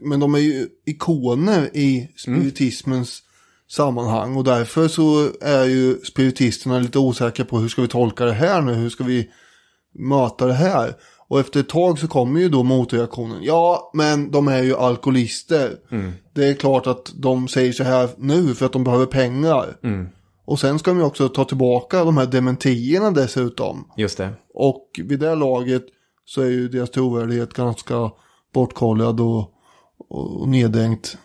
Men de är ju ikoner i spiritismens sammanhang. Och därför så är ju spiritisterna lite osäkra på hur ska vi tolka det här nu? Hur ska vi möta det här? Och efter ett tag så kommer ju då motreaktionen. Ja, men de är ju alkoholister. Det är klart att de säger så här nu för att de behöver pengar. Och sen ska de ju också ta tillbaka de här dementierna dessutom. Just det. Och vid det laget så är ju deras trovärdighet ganska bortkollad och, och neddänkt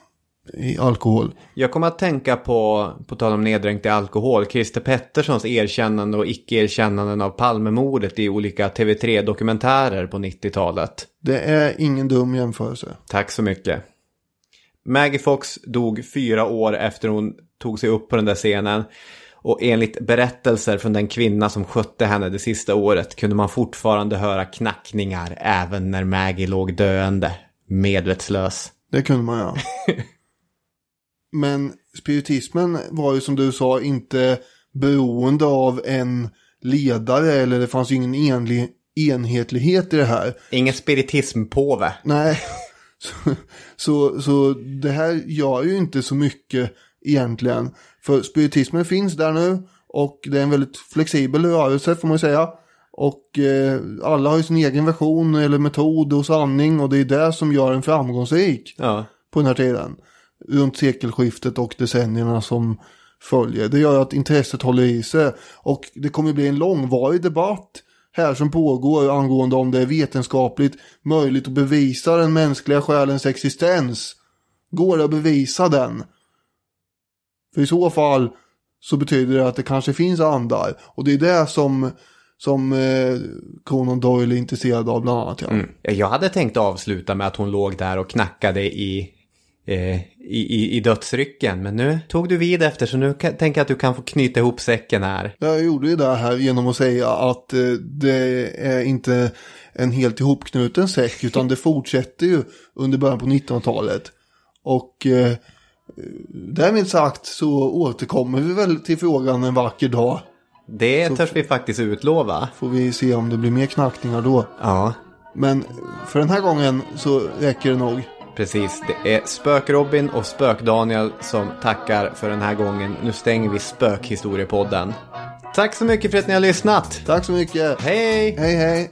i alkohol. Jag kommer att tänka på, på tal om neddränkt i alkohol, Christer Petterssons erkännande och icke-erkännanden av Palmemordet i olika TV3-dokumentärer på 90-talet. Det är ingen dum jämförelse. Tack så mycket. Maggie Fox dog fyra år efter hon tog sig upp på den där scenen. Och enligt berättelser från den kvinna som skötte henne det sista året kunde man fortfarande höra knackningar även när Maggie låg döende, medvetslös. Det kunde man göra. Men spiritismen var ju som du sa inte beroende av en ledare eller det fanns ju ingen enlig, enhetlighet i det här. Ingen spiritismpåve. Nej, så, så, så det här gör ju inte så mycket egentligen. För spiritismen finns där nu och det är en väldigt flexibel rörelse får man säga. Och eh, alla har ju sin egen version eller metod och sanning och det är det som gör en framgångsrik Ja. på den här tiden. Runt sekelskiftet och decennierna som följer. Det gör att intresset håller i sig. Och det kommer bli en långvarig debatt här som pågår angående om det är vetenskapligt möjligt att bevisa den mänskliga själens existens. Går det att bevisa den? För i så fall så betyder det att det kanske finns andar. Och det är det som, som eh, Conan Doyle är intresserad av bland annat. Ja. Mm. Jag hade tänkt avsluta med att hon låg där och knackade i, eh, i, i, dödsrycken. Men nu tog du vid efter så nu kan, tänker jag att du kan få knyta ihop säcken här. Jag gjorde ju det här genom att säga att eh, det är inte en helt ihopknuten säck utan det fortsätter ju under början på 1900-talet. Och eh, därmed sagt så återkommer vi väl till frågan en vacker dag. Det Så- törs vi faktiskt utlova. Får vi se om det blir mer knackningar då. Ja, Men för den här gången så räcker det nog. Precis. Det är Spök-Robin och Spök-Daniel som tackar för den här gången. Nu stänger vi Spökhistoriepodden. Tack så mycket för att ni har lyssnat. Tack så mycket. Hej! Hej hej.